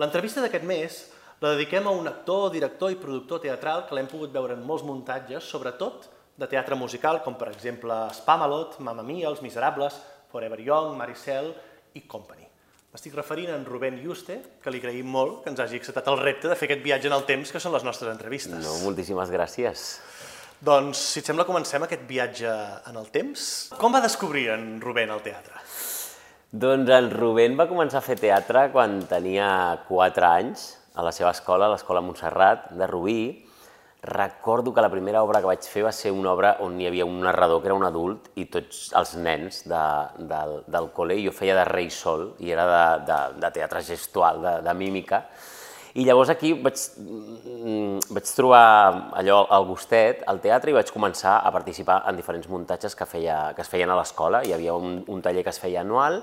L'entrevista d'aquest mes la dediquem a un actor, director i productor teatral que l'hem pogut veure en molts muntatges, sobretot de teatre musical, com per exemple Spamalot, Mamma Mia, Els Miserables, Forever Young, Maricel i Company. M'estic referint a en Rubén Juste, que li agraïm molt que ens hagi acceptat el repte de fer aquest viatge en el temps, que són les nostres entrevistes. No, moltíssimes gràcies. Doncs, si et sembla, comencem aquest viatge en el temps. Com va descobrir en Rubén el teatre? Doncs en Rubén va començar a fer teatre quan tenia 4 anys, a la seva escola, a l'escola Montserrat de Rubí, Recordo que la primera obra que vaig fer va ser una obra on hi havia un narrador que era un adult i tots els nens de, del, del col·le, i jo feia de rei sol, i era de, de, de teatre gestual, de, de mímica. I llavors aquí vaig, mm, vaig trobar allò al gustet, al teatre, i vaig començar a participar en diferents muntatges que, feia, que es feien a l'escola. Hi havia un, un taller que es feia anual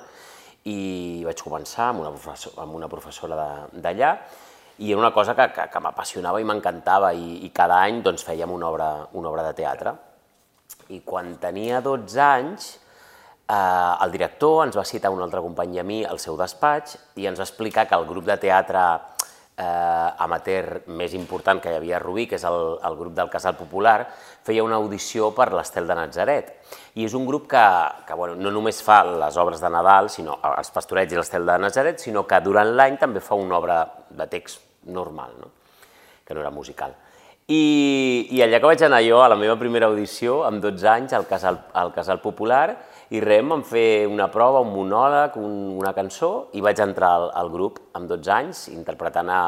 i vaig començar amb una, professor, amb una professora d'allà i era una cosa que, que, que m'apassionava i m'encantava i, i cada any doncs, fèiem una obra, una obra de teatre. I quan tenia 12 anys, eh, el director ens va citar un altre company i a mi al seu despatx i ens va explicar que el grup de teatre eh, amateur més important que hi havia a Rubí, que és el, el grup del Casal Popular, feia una audició per l'Estel de Nazaret. I és un grup que, que bueno, no només fa les obres de Nadal, sinó els pastorets i l'Estel de Nazaret, sinó que durant l'any també fa una obra de text normal, no? que no era musical. I, I allà que vaig anar jo, a la meva primera audició, amb 12 anys, al Casal, al Casal Popular, i res, em fer una prova, un monòleg, un, una cançó, i vaig entrar al, al grup amb 12 anys, interpretant a,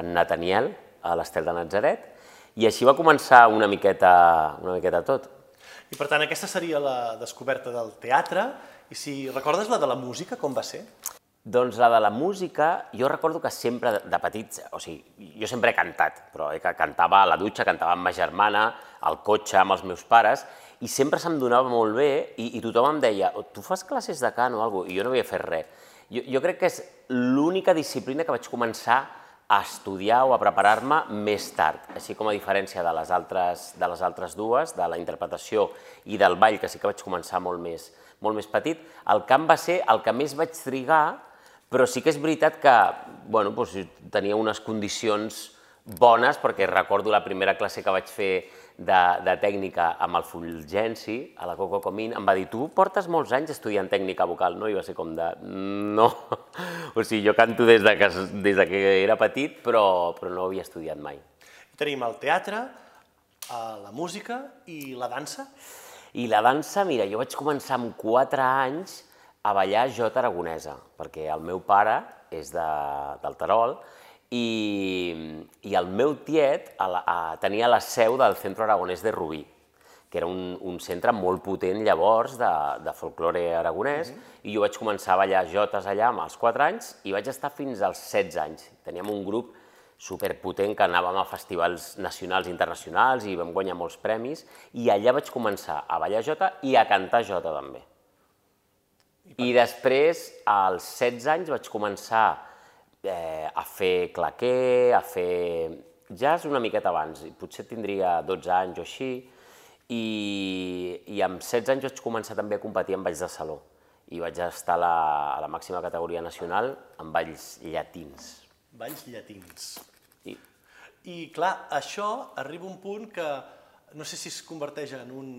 en Nathaniel, a l'Estel de Nazaret, i així va començar una miqueta, una miqueta tot. I per tant, aquesta seria la descoberta del teatre, i si recordes la de la música, com va ser? Doncs la de la música, jo recordo que sempre de petit, o sigui, jo sempre he cantat, però eh, que cantava a la dutxa, cantava amb ma germana, al cotxe, amb els meus pares, i sempre se'm donava molt bé i, i tothom em deia, oh, tu fas classes de cant o alguna cosa, i jo no havia fet res. Jo, jo crec que és l'única disciplina que vaig començar a estudiar o a preparar-me més tard, així com a diferència de les, altres, de les altres dues, de la interpretació i del ball, que sí que vaig començar molt més, molt més petit, el cant va ser el que més vaig trigar però sí que és veritat que bueno, doncs, tenia unes condicions bones, perquè recordo la primera classe que vaig fer de, de tècnica amb el Fulgenci, a la Coco Comín, em va dir, tu portes molts anys estudiant tècnica vocal, no? I va ser com de, no, o sigui, jo canto des de que, des de que era petit, però, però no havia estudiat mai. Tenim el teatre, la música i la dansa? I la dansa, mira, jo vaig començar amb 4 anys a ballar jota aragonesa, perquè el meu pare és de, del Terol i, i el meu tiet a la, a, tenia la seu del Centre Aragonès de Rubí, que era un, un centre molt potent llavors de, de folklore aragonès, mm -hmm. i jo vaig començar a ballar jotes allà amb els 4 anys i vaig estar fins als 16 anys. Teníem un grup superpotent que anàvem a festivals nacionals i internacionals i vam guanyar molts premis, i allà vaig començar a ballar jota i a cantar jota també. I després, als 16 anys, vaig començar eh, a fer claquer, a fer jazz una miqueta abans, potser tindria 12 anys o així, i, i amb 16 anys vaig començar també a competir en balls de saló i vaig estar a la, a la màxima categoria nacional en balls llatins. Balls llatins. Sí. I clar, això arriba un punt que no sé si es converteix en un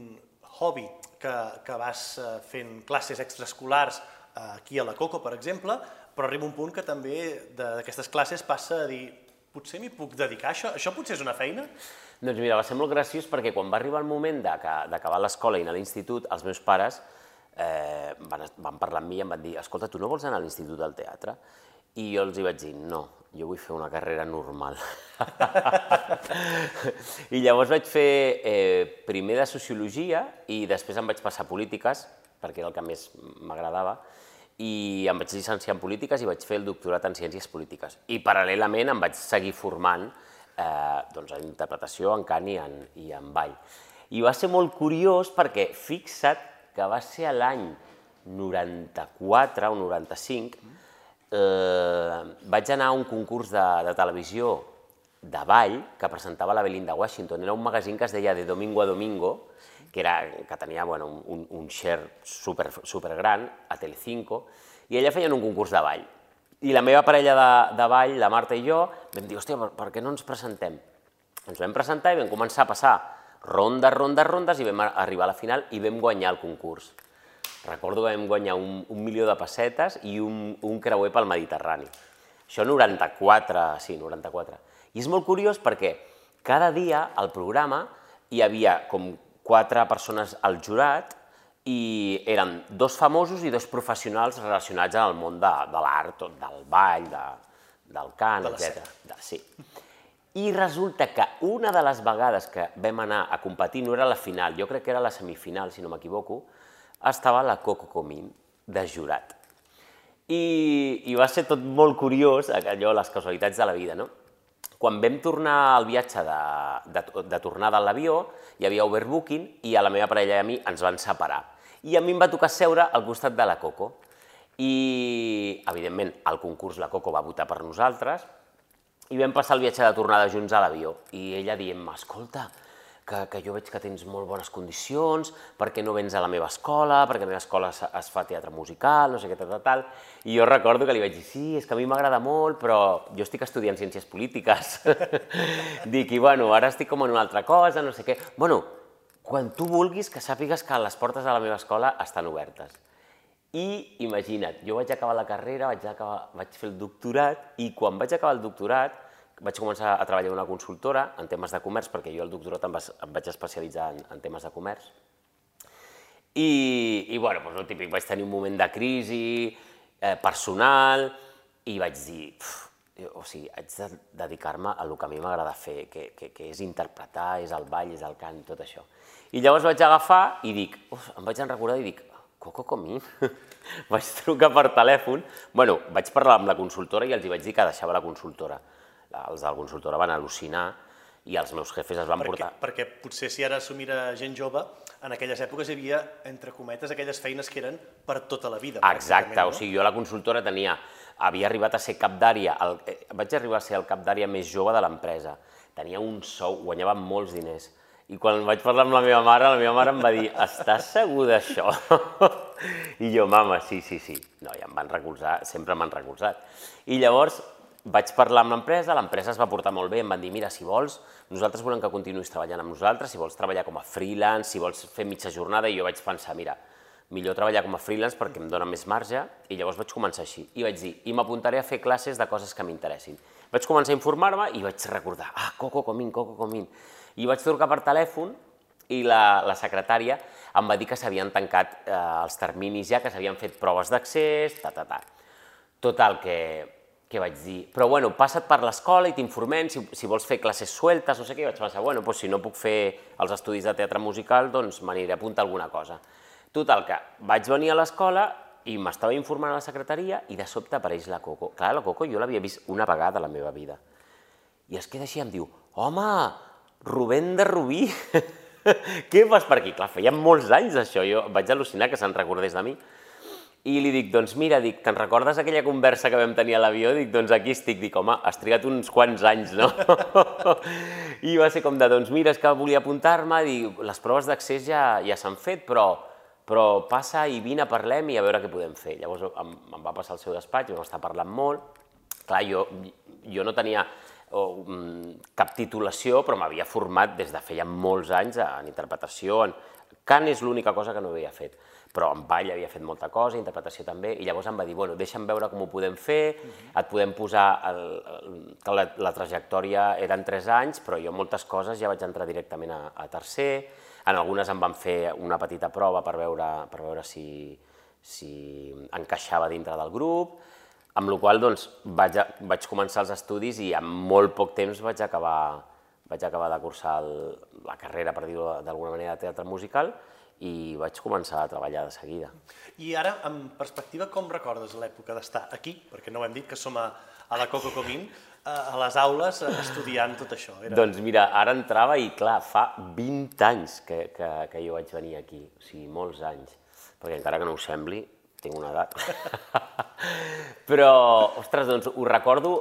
hobby que, que vas eh, fent classes extraescolars eh, aquí a la Coco, per exemple, però arriba un punt que també d'aquestes classes passa a dir potser m'hi puc dedicar això? Això potser és una feina? Doncs mira, va ser molt graciós perquè quan va arribar el moment d'acabar l'escola i anar a l'institut, els meus pares eh, van, van parlar amb mi i em van dir escolta, tu no vols anar a l'institut del teatre? I jo els hi vaig dir, no, jo vull fer una carrera normal. I llavors vaig fer eh, primer de Sociologia i després em vaig passar a Polítiques, perquè era el que més m'agradava, i em vaig llicenciar en Polítiques i vaig fer el doctorat en Ciències Polítiques. I paral·lelament em vaig seguir formant eh, doncs, en interpretació, en cant i en, i en ball. I va ser molt curiós perquè fixa't que va ser l'any 94 o 95, eh, vaig anar a un concurs de, de televisió de ball que presentava la Belinda Washington. Era un magazín que es deia De Domingo a Domingo, que, era, que tenia bueno, un, un share super, super gran a Telecinco, i ella feien un concurs de ball. I la meva parella de, de ball, la Marta i jo, vam dir, hòstia, per, per què no ens presentem? Ens vam presentar i vam començar a passar rondes, rondes, rondes i vam arribar a la final i vam guanyar el concurs. Recordo que vam guanyar un, un milió de pessetes i un, un creuer pel Mediterrani. Això 94, sí, 94. I és molt curiós perquè cada dia al programa hi havia com quatre persones al jurat i eren dos famosos i dos professionals relacionats amb el món de, de l'art, del ball, de, del cant, De etc. De, sí. I resulta que una de les vegades que vam anar a competir, no era la final, jo crec que era la semifinal, si no m'equivoco, estava la Coco Comín, de jurat. I, I va ser tot molt curiós, allò, les casualitats de la vida, no? Quan vam tornar al viatge de, de, de tornada a l'avió, hi havia overbooking i a la meva parella i a mi ens van separar. I a mi em va tocar seure al costat de la Coco. I, evidentment, al concurs la Coco va votar per nosaltres i vam passar el viatge de tornada junts a l'avió. I ella dient-me, escolta, que, que jo veig que tens molt bones condicions, per què no vens a la meva escola, perquè a la meva escola es, es fa teatre musical, no sé què, tal, tal, tal. I jo recordo que li vaig dir, sí, és que a mi m'agrada molt, però jo estic estudiant ciències polítiques. Dic, i bueno, ara estic com en una altra cosa, no sé què. Bueno, quan tu vulguis que sàpigues que les portes de la meva escola estan obertes. I imagina't, jo vaig acabar la carrera, vaig, acabar, vaig fer el doctorat, i quan vaig acabar el doctorat, vaig començar a treballar en una consultora en temes de comerç, perquè jo al doctorat em, vas, em vaig especialitzar en, en temes de comerç. I, i bueno, doncs el típic, vaig tenir un moment de crisi eh, personal i vaig dir, o sigui, haig de dedicar-me a el que a mi m'agrada fer, que, que, que és interpretar, és el ball, és el cant, tot això. I llavors vaig agafar i dic, uf, em vaig recordar i dic, Coco Comín? vaig trucar per telèfon, bueno, vaig parlar amb la consultora i els hi vaig dir que deixava la consultora. Els de la consultora van al·lucinar i els meus jefes es van perquè, portar... perquè potser si ara s'ho mira gent jove, en aquelles èpoques hi havia, entre cometes, aquelles feines que eren per tota la vida. Exacte, pràcticament, o sigui, jo a la consultora tenia, havia arribat a ser cap d'àrea, el- eh, vaig arribar a ser el cap d'àrea més jove de l'empresa. Tenia un sou, guanyava molts diners. I quan vaig parlar amb la meva mare, la meva mare em va dir, estàs segur d'això? I jo, mama, sí, sí, sí. No, ja em van recolzar, sempre m'han recolzat. I llavors vaig parlar amb l'empresa, l'empresa es va portar molt bé, em van dir, mira, si vols, nosaltres volem que continuïs treballant amb nosaltres, si vols treballar com a freelance, si vols fer mitja jornada, i jo vaig pensar, mira, millor treballar com a freelance perquè em dona més marge, i llavors vaig començar així. I vaig dir, i m'apuntaré a fer classes de coses que m'interessin. Vaig començar a informar-me i vaig recordar, ah, Coco Comín, Coco Comín. I vaig trucar per telèfon i la, la secretària em va dir que s'havien tancat eh, els terminis ja, que s'havien fet proves d'accés, ta, ta, ta. Total, que, que vaig dir, però bueno, passa't per l'escola i t'informem, si, si vols fer classes sueltes, no sé què, i vaig pensar, bueno, doncs si no puc fer els estudis de teatre musical, doncs m'aniré a apuntar alguna cosa. Total, que vaig venir a l'escola i m'estava informant a la secretaria i de sobte apareix la Coco. Clar, la Coco jo l'havia vist una vegada a la meva vida. I es queda així em diu, home, Rubén de Rubí, què fas per aquí? Clar, feia molts anys això, jo vaig al·lucinar que se'n recordés de mi. I li dic, doncs mira, dic, te'n recordes aquella conversa que vam tenir a l'avió? Dic, doncs aquí estic. Dic, home, has trigat uns quants anys, no? I va ser com de, doncs mira, és que volia apuntar-me, dic, les proves d'accés ja, ja s'han fet, però, però passa i vine, parlem i a veure què podem fer. Llavors em, em va passar al seu despatx, vam estar parlant molt. Clar, jo, jo no tenia o, mm, cap titulació, però m'havia format des de feia molts anys en interpretació. En... Cant és l'única cosa que no havia fet, però en ball havia fet molta cosa, interpretació també, i llavors em va dir, bueno, deixa'm veure com ho podem fer, et podem posar, el, el, que la, la trajectòria eren 3 anys, però jo moltes coses ja vaig entrar directament a, a tercer, en algunes em van fer una petita prova per veure, per veure si, si encaixava dintre del grup, amb la qual cosa doncs, vaig, a, vaig començar els estudis i en molt poc temps vaig acabar, vaig acabar de cursar el, la carrera, per dir-ho d'alguna manera, de teatre musical i vaig començar a treballar de seguida. I ara, en perspectiva, com recordes l'època d'estar aquí? Perquè no ho hem dit, que som a, a la Coco Comín, a, a les aules, eh, estudiant tot això. Era... Doncs mira, ara entrava i clar, fa 20 anys que, que, que jo vaig venir aquí, o sigui, molts anys, perquè encara que no ho sembli, tinc una edat. Però, ostres, doncs ho recordo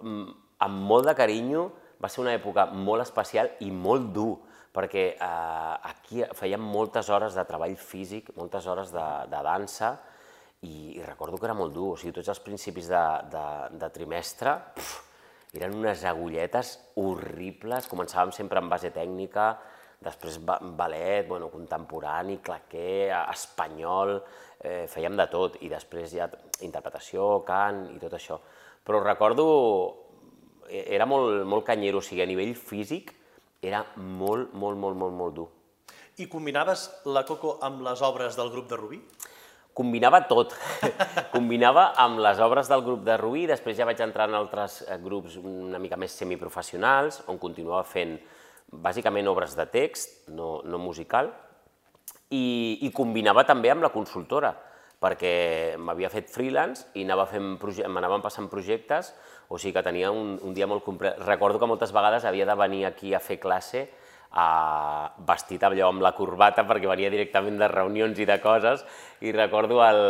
mm, amb molt de carinyo, va ser una època molt especial i molt dur, perquè eh, aquí fèiem moltes hores de treball físic, moltes hores de, de dansa, i, i recordo que era molt dur, o sigui, tots els principis de, de, de trimestre pf, eren unes agulletes horribles, començàvem sempre en base tècnica, després ballet, bueno, contemporani, claquer, espanyol, eh, fèiem de tot, i després ja interpretació, cant i tot això. Però recordo, e, era molt, molt canyero, o sigui, a nivell físic era molt, molt, molt, molt, molt dur. I combinaves la Coco amb les obres del grup de Rubí? combinava tot. combinava amb les obres del grup de Rubí, després ja vaig entrar en altres eh, grups una mica més semiprofessionals, on continuava fent bàsicament obres de text, no, no musical, i, i combinava també amb la consultora, perquè m'havia fet freelance i anava fent m'anaven passant projectes, o sigui que tenia un, un dia molt complet. Recordo que moltes vegades havia de venir aquí a fer classe uh, vestit allò amb la corbata perquè venia directament de reunions i de coses i recordo el,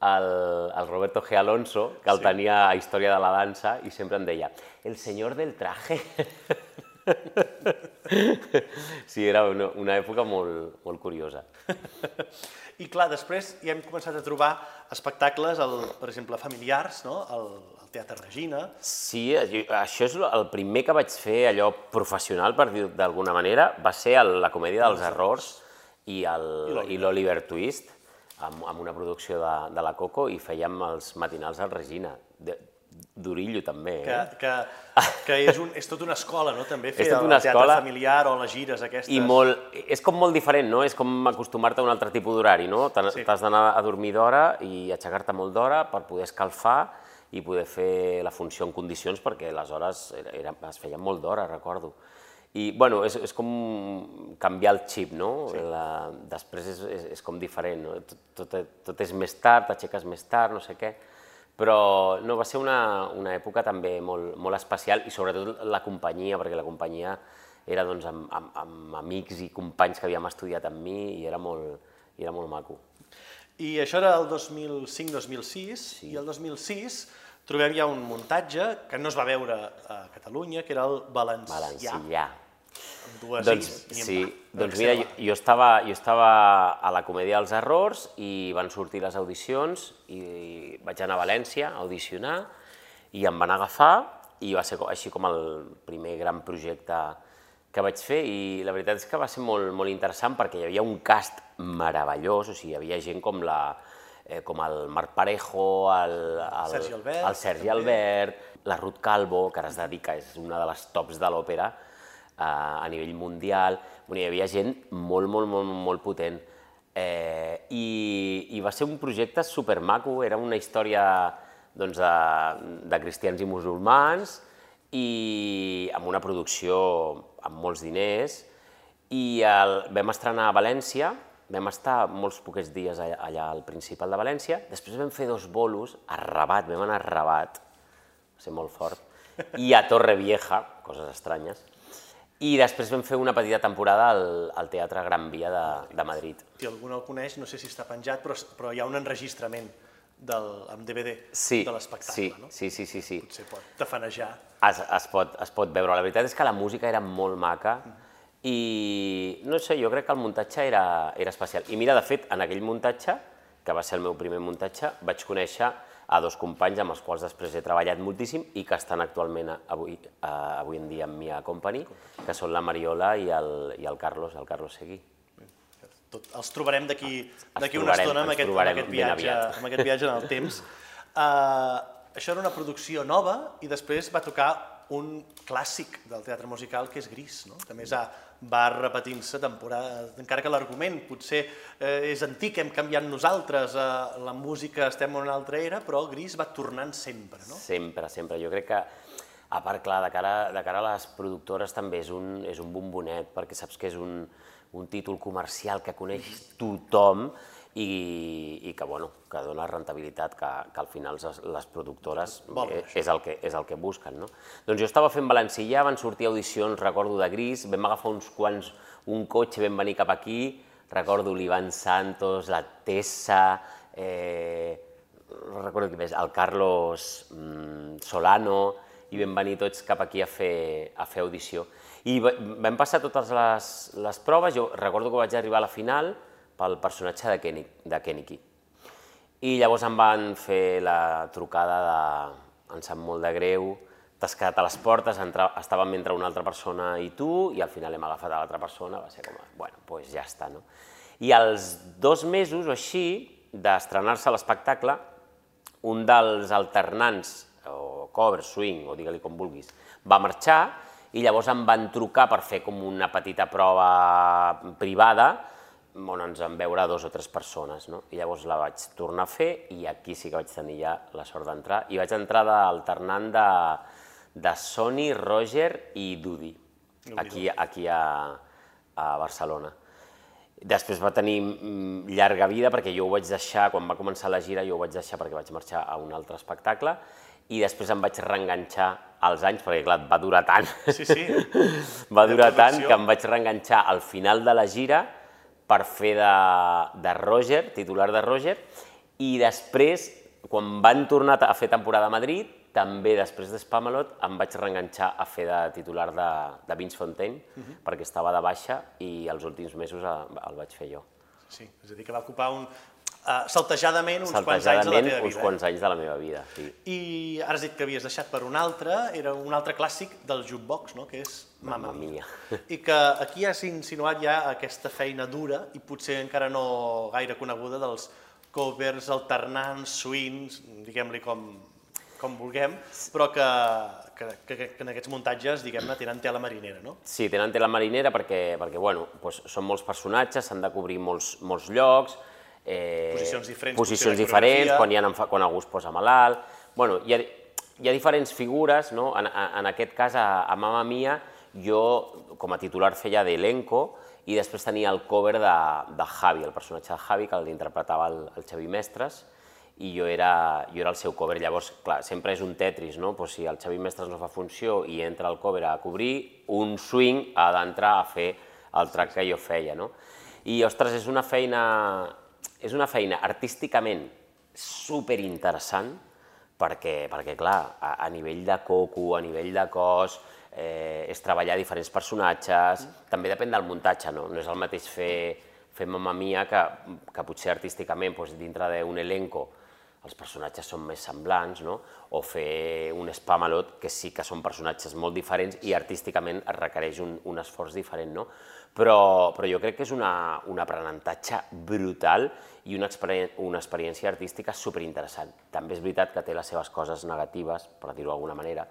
el, el Roberto G. Alonso, que el sí. tenia a Història de la dansa i sempre em deia el senyor del traje. sí, era una, una època molt, molt curiosa. I clar, després ja hem començat a trobar espectacles, el, per exemple, familiars, no? el, el Teatre Regina. Sí, això és el primer que vaig fer, allò professional, per dir d'alguna manera, va ser el, la comèdia dels errors i l'Oliver Twist, amb, amb una producció de, de la Coco, i fèiem els matinals al Regina. De, Durillo també, eh? Que, que, que és, un, és tot una escola, no? També fer el teatre escola, familiar o les gires aquestes. I molt, és com molt diferent, no? És com acostumar-te a un altre tipus d'horari, no? T'has sí. d'anar a dormir d'hora i aixecar-te molt d'hora per poder escalfar i poder fer la funció en condicions perquè les hores era, es feien molt d'hora, recordo. I, bueno, és, és com canviar el xip, no? Sí. La, després és, és, és com diferent, no? Tot, tot, tot és més tard, t'aixeques més tard, no sé què però no, va ser una, una època també molt, molt especial i sobretot la companyia, perquè la companyia era doncs, amb, amb, amb amics i companys que havíem estudiat amb mi i era molt, i era molt maco. I això era el 2005-2006, sí. i el 2006 trobem ja un muntatge que no es va veure a Catalunya, que era el Valencià. Valencià, amb dues doncs, is. Sí, doncs mira, jo, jo, estava, jo estava a la Comèdia dels Errors i van sortir les audicions i vaig anar a València a audicionar i em van agafar i va ser així com el primer gran projecte que vaig fer i la veritat és que va ser molt, molt interessant perquè hi havia un cast meravellós, o sigui, hi havia gent com la, eh, com el Marc Parejo, el, el, Sergi Albert, el Sergi Albert, la Ruth Calvo, que ara es dedica, és una de les tops de l'òpera, a nivell mundial, bueno, hi havia gent molt, molt, molt, molt potent. Eh, i, I va ser un projecte supermaco, era una història doncs, de, de cristians i musulmans i amb una producció amb molts diners. I el, vam estrenar a València, vam estar molts poquets dies allà, allà al Principal de València, després vam fer dos bolos a Rabat, vam anar a Rabat, va ser molt fort, i a Torre Vieja, coses estranyes, i després vam fer una petita temporada al, al Teatre Gran Via de, de Madrid. Si algú no el coneix, no sé si està penjat, però, però hi ha un enregistrament del, amb DVD sí, de l'espectacle, sí, no? Sí, sí, sí, sí. Potser pot tafanejar. Es, es, pot, es pot veure. La veritat és que la música era molt maca mm. i, no sé, jo crec que el muntatge era, era especial. I mira, de fet, en aquell muntatge, que va ser el meu primer muntatge, vaig conèixer a dos companys amb els quals després he treballat moltíssim i que estan actualment avui, uh, avui en dia amb mi a Company, que són la Mariola i el, i el Carlos, el Carlos Seguí. Tot, els trobarem d'aquí una estona amb aquest, amb, aquest viatge, amb aquest viatge en el temps. Uh, això era una producció nova i després va tocar un clàssic del teatre musical que és Gris, no? que a més ha, va repetint-se temporada, encara que l'argument potser eh, és antic, hem canviat nosaltres, eh, la música estem en una altra era, però Gris va tornant sempre, no? Sempre, sempre. Jo crec que, a part, clar, de cara, de cara a les productores també és un, és un bombonet, perquè saps que és un, un títol comercial que coneix tothom, i, i que, bueno, que dona rentabilitat, que, que al final les, productores és, és, el que, és el que busquen. No? Doncs jo estava fent Valencià, van sortir audicions, recordo, de Gris, vam agafar uns quants, un cotxe, vam venir cap aquí, recordo l'Ivan Santos, la Tessa, eh, no recordo qui més, el Carlos mm, Solano, i vam venir tots cap aquí a fer, a fer audició. I vam passar totes les, les proves, jo recordo que vaig arribar a la final, pel personatge de, Kenny, de Kenicky. I llavors em van fer la trucada de em sap molt de greu, t'has quedat a les portes, entra, estàvem entre una altra persona i tu, i al final hem agafat a l'altra persona, va ser com, bueno, doncs pues ja està, no? I als dos mesos o així d'estrenar-se l'espectacle, un dels alternants, o cover, swing, o digue-li com vulguis, va marxar i llavors em van trucar per fer com una petita prova privada on ens van veure dos o tres persones. No? I llavors la vaig tornar a fer i aquí sí que vaig tenir ja la sort d'entrar. I vaig entrar d'alternant de, de Sony, Roger i Dudi, aquí, aquí a, a Barcelona. Després va tenir mm, llarga vida perquè jo ho vaig deixar, quan va començar la gira, jo ho vaig deixar perquè vaig marxar a un altre espectacle i després em vaig reenganxar als anys, perquè clar, va durar tant, Sí, sí. va durar tant que em vaig reenganxar al final de la gira per fer de, de Roger, titular de Roger, i després, quan van tornar a fer temporada a Madrid, també després de Spamalot em vaig reenganxar a fer de titular de, de Vince Fontaine, Mhm. perquè estava de baixa i els últims mesos el, vaig fer jo. Sí, és a dir, que va ocupar un, uh, saltejadament uns quants anys de la Saltejadament, teva uns vida. quants anys de la meva vida, sí. Eh? I ara has dit que havies deixat per un altre, era un altre clàssic del jukebox, no? que és Mamma Mia. I que aquí has insinuat ja aquesta feina dura i potser encara no gaire coneguda dels covers alternants, swings, diguem-li com, com vulguem, però que, que, que, que en aquests muntatges, diguem-ne, tenen tela marinera, no? Sí, tenen tela marinera perquè, perquè bueno, doncs són molts personatges, s'han de cobrir molts, molts llocs, eh, Posicions diferents, posicions diferents quan, hi ha, quan algú es posa malalt... Bueno, hi ha, hi ha diferents figures, no? en, en aquest cas, a, a Mamma Mia, jo com a titular feia d'elenco i després tenia el cover de, de Javi, el personatge de Javi, que l'interpretava el, el Xavi Mestres, i jo era, jo era el seu cover. Llavors, clar, sempre és un Tetris, no? Pues si el Xavi Mestres no fa funció i entra el cover a cobrir, un swing ha d'entrar a fer el track que jo feia, no? I, ostres, és una feina, és una feina artísticament superinteressant, perquè, perquè clar, a, a nivell de coco, a nivell de cos, eh, és treballar diferents personatges, també depèn del muntatge, no? No és el mateix fer, fer Mamma Mia que, que potser artísticament, doncs, dintre d'un elenco, els personatges són més semblants, no? o fer un Spamalot, que sí que són personatges molt diferents i artísticament es requereix un, un esforç diferent. No? Però, però jo crec que és una, un aprenentatge brutal i una, experien una experiència artística superinteressant. També és veritat que té les seves coses negatives, per dir-ho d'alguna manera,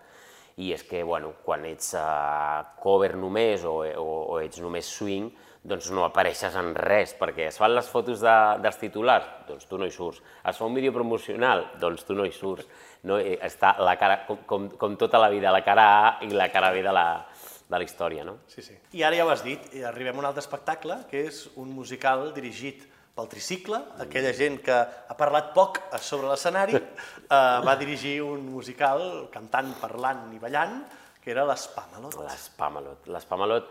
i és que bueno, quan ets uh, cover només o, o, o ets només swing, doncs no apareixes en res, perquè es fan les fotos de, dels titulars, doncs tu no hi surts. Es fa un vídeo promocional, doncs tu no hi surts. No, Eh, està la cara, com, com, com tota la vida, la cara A i la cara B de la, de la història, no? Sí, sí. I ara ja ho has dit, i arribem a un altre espectacle, que és un musical dirigit pel tricicle, aquella gent que ha parlat poc sobre l'escenari, eh, va dirigir un musical cantant, parlant i ballant, que era l'Espamalot. L'Spamalot. L'Spamalot,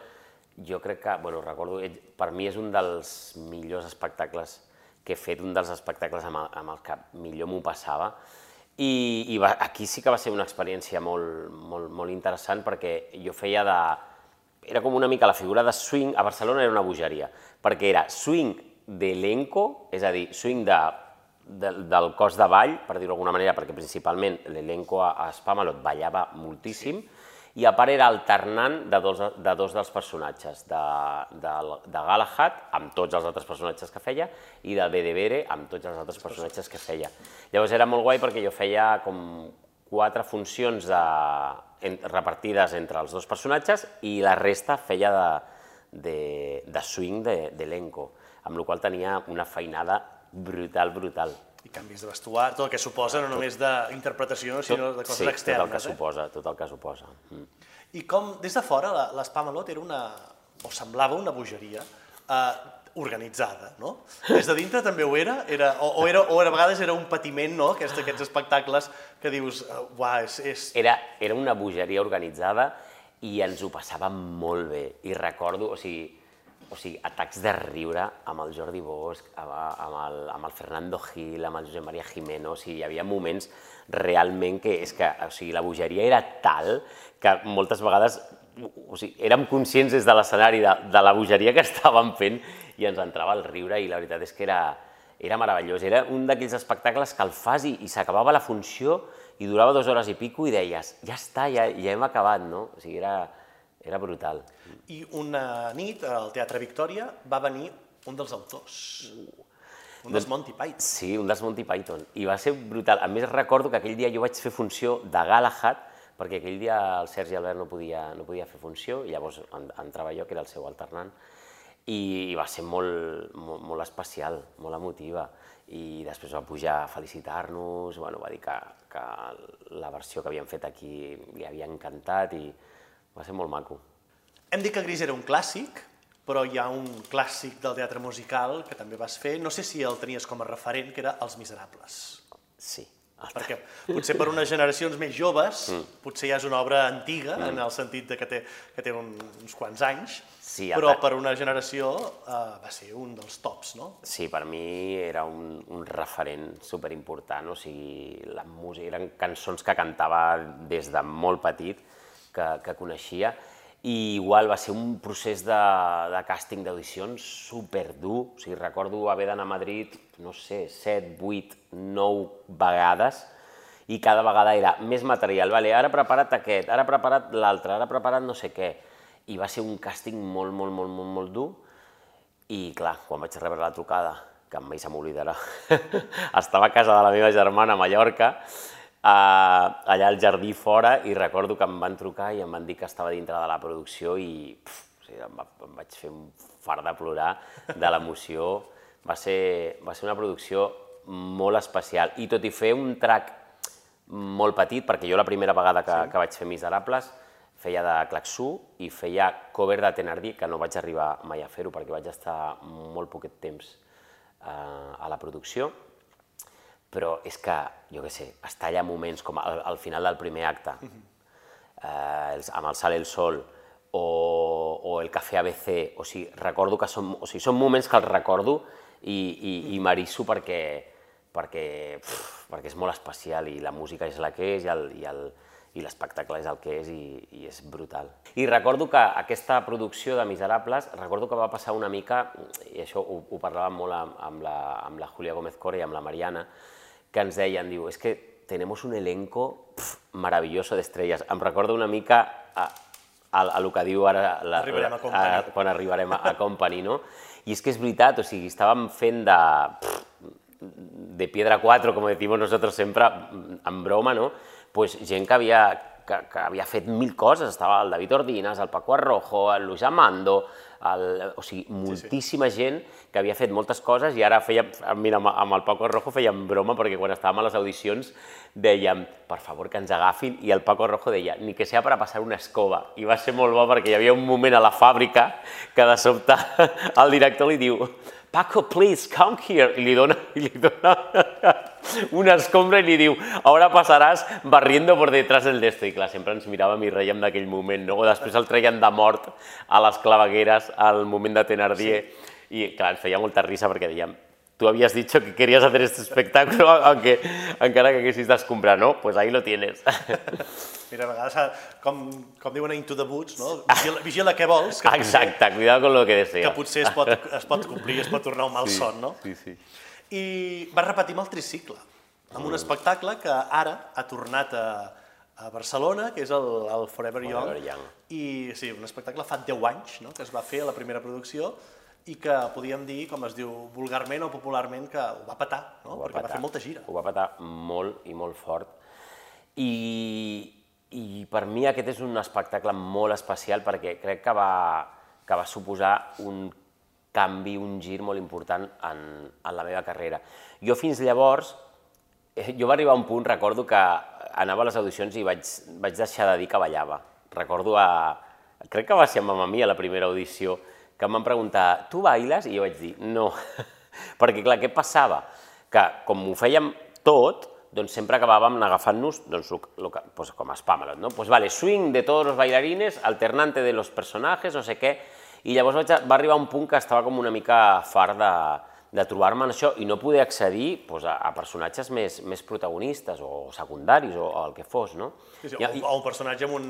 jo crec que, bueno, recordo, per mi és un dels millors espectacles que he fet, un dels espectacles amb el, amb el que millor m'ho passava. I, i va, aquí sí que va ser una experiència molt, molt, molt interessant perquè jo feia de... Era com una mica la figura de swing, a Barcelona era una bogeria, perquè era swing d'elenco, és a dir, swing de, de, del cos de ball, per dir-ho d'alguna manera, perquè principalment l'elenco a, a Spamalot ballava moltíssim, i a part era alternant de dos, de dos dels personatges, de, de, de Galahad, amb tots els altres personatges que feia, i de Bedevere, amb tots els altres personatges que feia. Llavors era molt guai perquè jo feia com quatre funcions de, en, repartides entre els dos personatges i la resta feia de, de, de swing d'elenco, de, amb la qual tenia una feinada brutal, brutal. I canvis de vestuari, tot el que suposa, no només d'interpretació, sinó de coses sí, externes. tot el que eh? suposa, tot el que suposa. Mm. I com, des de fora, la- l'Espamalot era una, o semblava una bogeria eh, organitzada, no? Des de dintre també ho era, era o, o, era, o a vegades era un patiment, no?, Aquest, aquests espectacles que dius, uh, uah, és, és... Era, era una bogeria organitzada i ens ho passàvem molt bé. I recordo, o sigui, o sigui, atacs de riure amb el Jordi Bosch, amb, amb, el, amb el Fernando Gil, amb el Josep Maria Jimeno, o sigui, hi havia moments realment que, és que, o sigui, la bogeria era tal que moltes vegades o sigui, érem conscients des de l'escenari de, de la bogeria que estàvem fent i ens entrava el riure i la veritat és que era, era meravellós. Era un d'aquells espectacles que el fas i, i s'acabava la funció i durava dues hores i pico i deies, ja està, ja, ja hem acabat, no? O sigui, era, era brutal. I una nit al Teatre Victòria va venir un dels autors. Un dels Monty Python. Sí, un dels Monty Python. I va ser brutal. A més, recordo que aquell dia jo vaig fer funció de Galahad, perquè aquell dia el Sergi Albert no podia, no podia fer funció, i llavors entrava jo, que era el seu alternant, i, i va ser molt, molt, molt especial, molt emotiva. I després va pujar a felicitar-nos, bueno, va dir que, que la versió que havíem fet aquí li havia encantat i va ser molt maco. Hem dit que Gris era un clàssic, però hi ha un clàssic del teatre musical que també vas fer, no sé si el tenies com a referent, que era Els Miserables. Sí, perquè potser per unes generacions més joves, mm. potser ja és una obra antiga, mm. en el sentit de que té, que té un, uns quants anys, sí, però per una generació uh, va ser un dels tops, no? Sí, per mi era un, un referent superimportant, o sigui, la música, eren cançons que cantava des de molt petit, que, que coneixia, i igual va ser un procés de, de càsting d'audicions superdur, o sigui, recordo haver d'anar a Madrid, no sé, 7, 8, 9 vegades, i cada vegada era més material, vale, ara prepara't aquest, ara preparat l'altre, ara preparat no sé què, i va ser un càsting molt, molt, molt, molt, molt dur, i clar, quan vaig rebre la trucada, que mai se m'oblidarà, estava a casa de la meva germana a Mallorca, uh, allà al jardí fora i recordo que em van trucar i em van dir que estava dintre de la producció i pf, o sigui, em, va, em vaig fer un far de plorar de l'emoció. Va, ser, va ser una producció molt especial i tot i fer un track molt petit, perquè jo la primera vegada que, sí. que vaig fer Miserables feia de Claxú i feia cover de Tenardí, que no vaig arribar mai a fer-ho perquè vaig estar molt poquet temps eh, a la producció però és que, jo què sé, es talla moments com al, al final del primer acte, uh -huh. eh, els, amb el Sal el Sol, o, o el Cafè ABC, o sigui, recordo que són, o sigui, són moments que els recordo i, i, i m'arisso perquè, perquè, pff, perquè és molt especial i la música és la que és i el, i el, i l'espectacle és el que és i, i és brutal. I recordo que aquesta producció de Miserables, recordo que va passar una mica, i això ho, ho parlàvem molt amb, amb, la, amb la Julia Gómez Core i amb la Mariana, que ens deien, diu, és que tenemos un elenco pf, maravilloso d'estrelles. Em recorda una mica a, a, a, lo que diu ara la, arribarem a, a, a, quan arribarem a, a Company, no? I és que és veritat, o sigui, estàvem fent de, pf, de piedra 4, com decimos nosotros sempre, en broma, no? Pues gent que havia, que, que havia fet mil coses, estava el David Ordinas, el Paco Arrojo, el Luis Amando, el, o sigui, moltíssima sí, sí. gent que havia fet moltes coses i ara feia, mira, amb el Paco Rojo fèiem broma perquè quan estàvem a les audicions dèiem, per favor, que ens agafin, i el Paco Rojo deia, ni que sea para passar una escoba. I va ser molt bo perquè hi havia un moment a la fàbrica que de sobte el director li diu, Paco, please, come here, i li dona, i li dona una escombra i li diu, ara passaràs barriendo por detrás del desto. I clar, sempre ens miràvem i reiem d'aquell moment, no? O després el treien de mort a les clavegueres al moment de Tenardier. Sí. I clar, ens feia molta risa perquè dèiem, tú habías dicho que querías hacer este espectáculo, aunque encara que haguessis d'escombrar, no? Pues ahí lo tienes. Mira, a vegades, com, com diuen Into the Boots, no? Vigila, vigila què vols. Que Exacte, potser, cuidado con lo que deseas. Que potser es pot, es pot complir, es pot tornar un mal sí, son, no? Sí, sí. I vas repetir amb el tricicle, amb un espectacle que ara ha tornat a, a Barcelona, que és el, el Forever, Young, Forever Young. I sí, un espectacle fa 10 anys, no?, que es va fer a la primera producció, i que podíem dir, com es diu vulgarment o popularment, que ho va petar, no? va perquè petar. va fer molta gira. Ho va petar molt i molt fort. I, I per mi aquest és un espectacle molt especial perquè crec que va, que va suposar un canvi, un gir molt important en, en la meva carrera. Jo fins llavors, eh, jo va arribar a un punt, recordo que anava a les audicions i vaig, vaig deixar de dir que ballava. Recordo a... Crec que va ser amb Mamma Mia la primera audició, que em van preguntar, tu bailes? I jo vaig dir, no. Perquè, clar, què passava? Que, com ho fèiem tot, doncs sempre acabàvem agafant-nos doncs, lo, lo, pues, com a Spamalot, no? Pues vale, swing de tots els bailarines, alternante de los personajes, no sé què, i llavors vaig, va arribar un punt que estava com una mica fart de, de trobar-me en això i no poder accedir doncs, a, a personatges més, més protagonistes o secundaris o, o el que fos, no? Sí, sí, I- o, o un personatge amb un,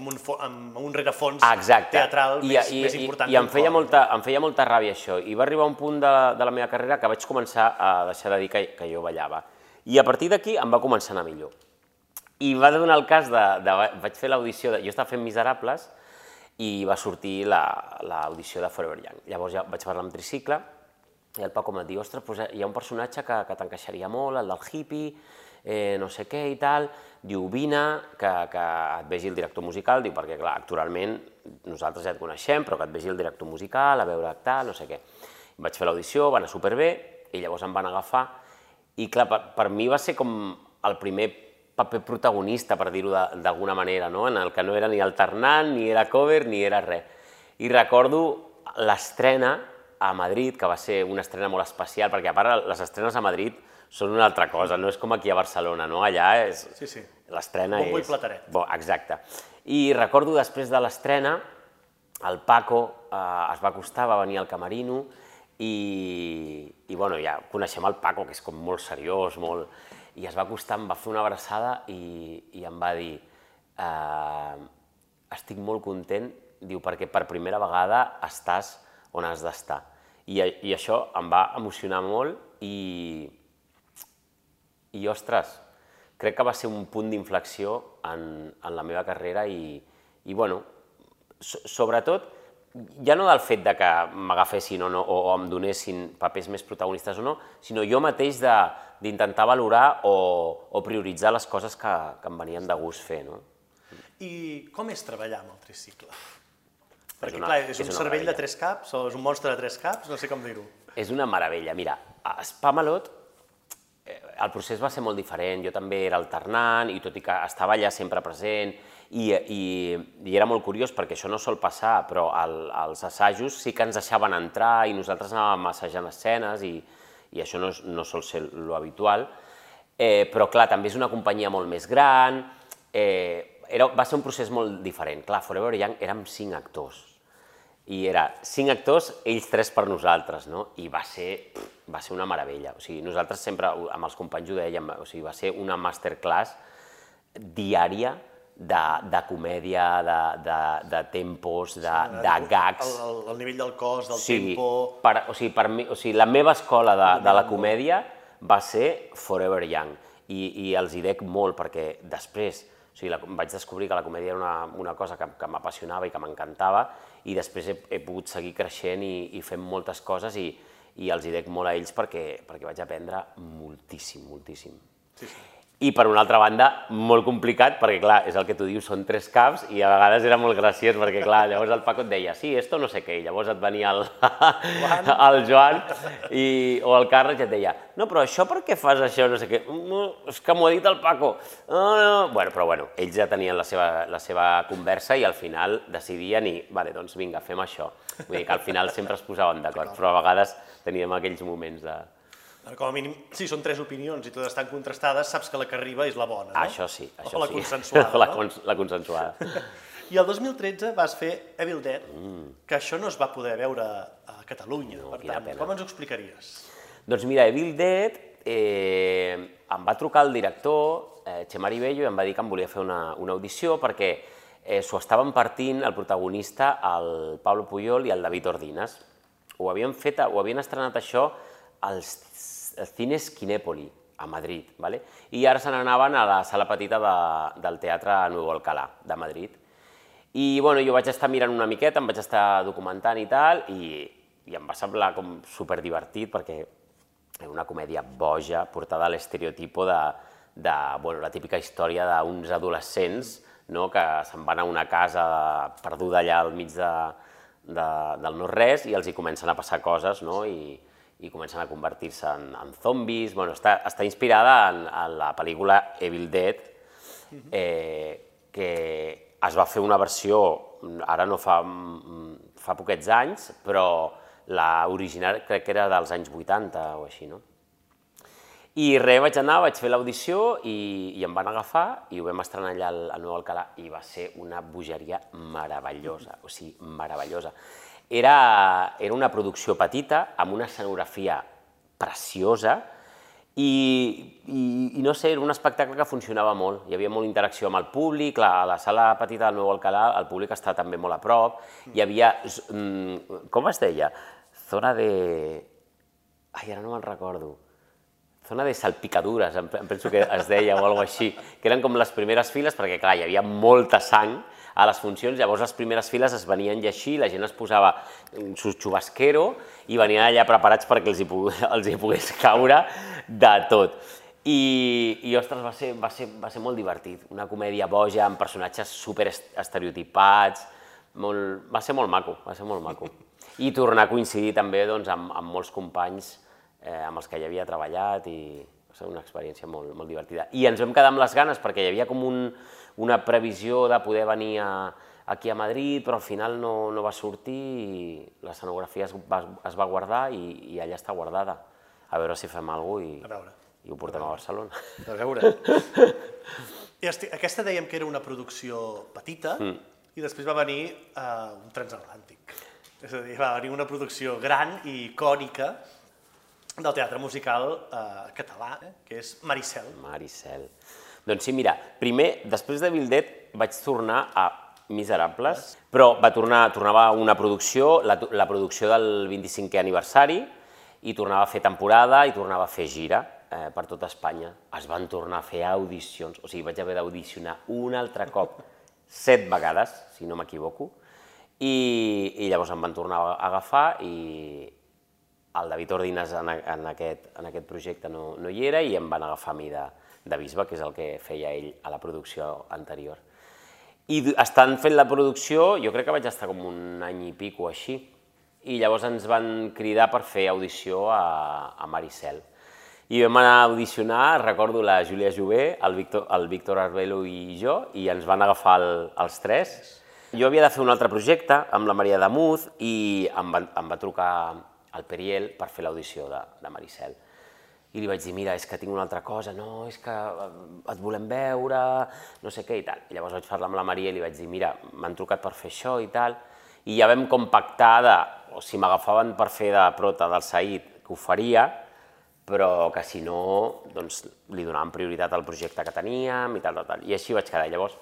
amb un, amb un rerefons Exacte. teatral I, més, i, més important. I, i em, feia molta, em feia molta ràbia això. I va arribar un punt de, de la meva carrera que vaig començar a deixar de dir que, que jo ballava. I a partir d'aquí em va començar a anar millor. I va donar el cas de... de vaig fer l'audició, jo estava fent Miserables i va sortir la- l'audició de Forever Young. Llavors ja vaig parlar amb Tricicle i el Paco em dir, ostres, doncs hi ha un personatge que, que t'encaixaria molt, el del hippie, eh, no sé què i tal, diu, vine, que, que et vegi el director musical, diu, perquè clar, actualment nosaltres ja et coneixem, però que et vegi el director musical, a veure tal, no sé què. Vaig fer l'audició, va anar superbé, i llavors em van agafar, i clar, per, per mi va ser com el primer paper protagonista, per dir-ho d'alguna manera, no? en el que no era ni alternant, ni era cover, ni era res. I recordo l'estrena a Madrid, que va ser una estrena molt especial, perquè a part les estrenes a Madrid són una altra cosa, no és com aquí a Barcelona, no? Allà és... Sí, sí. L'estrena és... Bombo i plateret. Bo, exacte. I recordo després de l'estrena, el Paco eh, es va acostar, va venir al camerino i, i bueno, ja coneixem el Paco, que és com molt seriós, molt... I es va acostar, em va fer una abraçada i, i em va dir eh, estic molt content, diu, perquè per primera vegada estàs on has d'estar. I, I això em va emocionar molt i, i ostres, crec que va ser un punt d'inflexió en, en la meva carrera i, i bueno, so, sobretot, ja no del fet de que m'agafessin o no, o, o em donessin papers més protagonistes o no, sinó jo mateix d'intentar valorar o, o prioritzar les coses que, que em venien de gust fer, no? I com és treballar amb el tricicle? Perquè, una- clar, és, és un cervell de meravella. tres caps, o és un monstre de tres caps, no sé com dir-ho. És una meravella. Mira, a Spamalot eh, el procés va ser molt diferent. Jo també era alternant i tot i que estava allà sempre present i, i, i era molt curiós perquè això no sol passar, però al, als assajos sí que ens deixaven entrar i nosaltres anàvem assajant escenes i, i això no, és, no sol ser lo habitual. Eh, però clar, també és una companyia molt més gran, eh, era, va ser un procés molt diferent. Clar, Forever Young érem cinc actors i era cinc actors, ells tres per nosaltres, no? I va ser, va ser una meravella. O sigui, nosaltres sempre, amb els companys ho dèiem, o sigui, va ser una masterclass diària de, de comèdia, de, de, de tempos, de, de gags. El, el, el nivell del cos, del sigui, tempo... Per, o sigui, per mi, o sigui, la meva escola de, de la comèdia va ser Forever Young i, i els hi dec molt perquè després o sigui, la, vaig descobrir que la comèdia era una, una cosa que, que m'apassionava i que m'encantava i després he, he pogut seguir creixent i, i fent moltes coses i, i els hi dec molt a ells perquè, perquè vaig aprendre moltíssim, moltíssim. Sí, sí. I per una altra banda, molt complicat, perquè clar, és el que tu dius, són tres caps, i a vegades era molt graciós, perquè clar, llavors el Paco et deia, sí, esto no sé què, i llavors et venia el, el Joan i, o el Carles i et deia, no, però això per què fas això, no sé què, no, és que m'ho ha dit el Paco. No, no. Bueno, però bueno, ells ja tenien la seva, la seva conversa i al final decidien i, vale, doncs vinga, fem això. Vull dir que al final sempre es posaven d'acord, però a vegades teníem aquells moments de... Com a mínim, si són tres opinions i totes estan contrastades, saps que la que arriba és la bona, no? Això sí, això o la sí. consensuada, la, no? cons la consensuada. I el 2013 vas fer Evil Dead, que això no es va poder veure a Catalunya. No, per tant, pena. com ens ho explicaries? Doncs mira, Evil Dead, eh, em va trucar el director, eh, Xemari Bello, i em va dir que em volia fer una, una audició perquè eh, s'ho estaven partint el protagonista, el Pablo Puyol i el David Ordines. Ho havien, fet, ho havien estrenat això als als cines Kinépoli, a Madrid, ¿vale? i ara se n'anaven a la sala petita de, del Teatre Nuevo Alcalá, de Madrid. I bueno, jo vaig estar mirant una miqueta, em vaig estar documentant i tal, i, i em va semblar com superdivertit perquè era una comèdia boja, portada a l'estereotipo de, de bueno, la típica història d'uns adolescents no, que se'n van a una casa perduda allà al mig de, de, del no-res i els hi comencen a passar coses no, i, i comencen a convertir-se en, en zombis. Bueno, està, està inspirada en, en la pel·lícula Evil Dead, eh, que es va fer una versió, ara no fa, mm, fa poquets anys, però la original crec que era dels anys 80 o així, no? I res, vaig anar, vaig fer l'audició i, i em van agafar i ho vam estrenar allà al, al Nou Alcalà i va ser una bogeria meravellosa, o sigui, meravellosa. Era, era una producció petita amb una escenografia preciosa, i, i, i no sé, era un espectacle que funcionava molt. Hi havia molta interacció amb el públic, la, a la sala petita del Nou Alcalà el públic està també molt a prop, hi havia, mm, com es deia? Zona de... Ai, ara no me'n recordo. Zona de salpicadures, em penso que es deia o alguna així, que eren com les primeres files, perquè clar, hi havia molta sang, a les funcions, llavors les primeres files es venien llegir, la gent es posava su xubasquero i venien allà preparats perquè els hi, els hi pogués caure de tot. I, i ostres, va ser, va, ser, va ser molt divertit. Una comèdia boja amb personatges super estereotipats, molt, va ser molt maco, va ser molt maco. I tornar a coincidir també doncs, amb, amb molts companys eh, amb els que ja havia treballat i va ser una experiència molt, molt divertida. I ens vam quedar amb les ganes perquè hi havia com un, una previsió de poder venir a, aquí a Madrid, però al final no, no va sortir i l'escenografia es, va, es va guardar i, i allà està guardada. A veure si fem alguna cosa i, i ho portem a, a Barcelona. A veure. I esti, aquesta dèiem que era una producció petita mm. i després va venir uh, un transatlàntic. És a dir, va venir una producció gran i icònica del teatre musical uh, català, eh, que és Maricel. Maricel. Doncs sí, mira, primer, després de Bildet, vaig tornar a Miserables, però va tornar, tornava una producció, la, la producció del 25è aniversari, i tornava a fer temporada i tornava a fer gira eh, per tota Espanya. Es van tornar a fer audicions, o sigui, vaig haver d'audicionar un altre cop, set vegades, si no m'equivoco, i, i llavors em van tornar a agafar i el David Ordines en, en, aquest, en aquest projecte no, no hi era i em van agafar a mi de, de bisbe, que és el que feia ell a la producció anterior. I estant fent la producció, jo crec que vaig estar com un any i pico així, i llavors ens van cridar per fer audició a, a Maricel. I vam anar a audicionar, recordo la Júlia Jové, el Víctor, el Víctor Arbelo i jo, i ens van agafar el, els tres. Jo havia de fer un altre projecte amb la Maria Damuz i em va, em va trucar el Periel per fer l'audició de, de Maricel i li vaig dir, mira, és que tinc una altra cosa, no, és que eh, et volem veure, no sé què i tal. I llavors vaig parlar amb la Maria i li vaig dir, mira, m'han trucat per fer això i tal, i ja vam compactar de, o si m'agafaven per fer de prota del Said, que ho faria, però que si no, doncs li donàvem prioritat al projecte que teníem i tal, tal, tal. I així vaig quedar. Llavors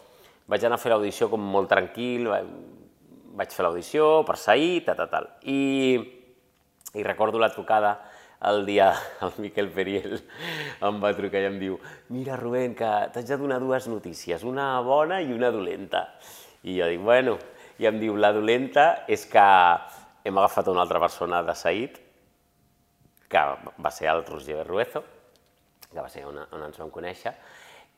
vaig anar a fer l'audició com molt tranquil, vaig fer l'audició per Said, tal, tal, tal. I, i recordo la trucada el dia el Miquel Periel em va trucar i em diu mira Rubén, que t'haig de donar dues notícies, una bona i una dolenta. I jo dic, bueno, i em diu, la dolenta és que hem agafat una altra persona de Saïd, que va ser el Roger Ruezo, que va ser on, on ens vam conèixer,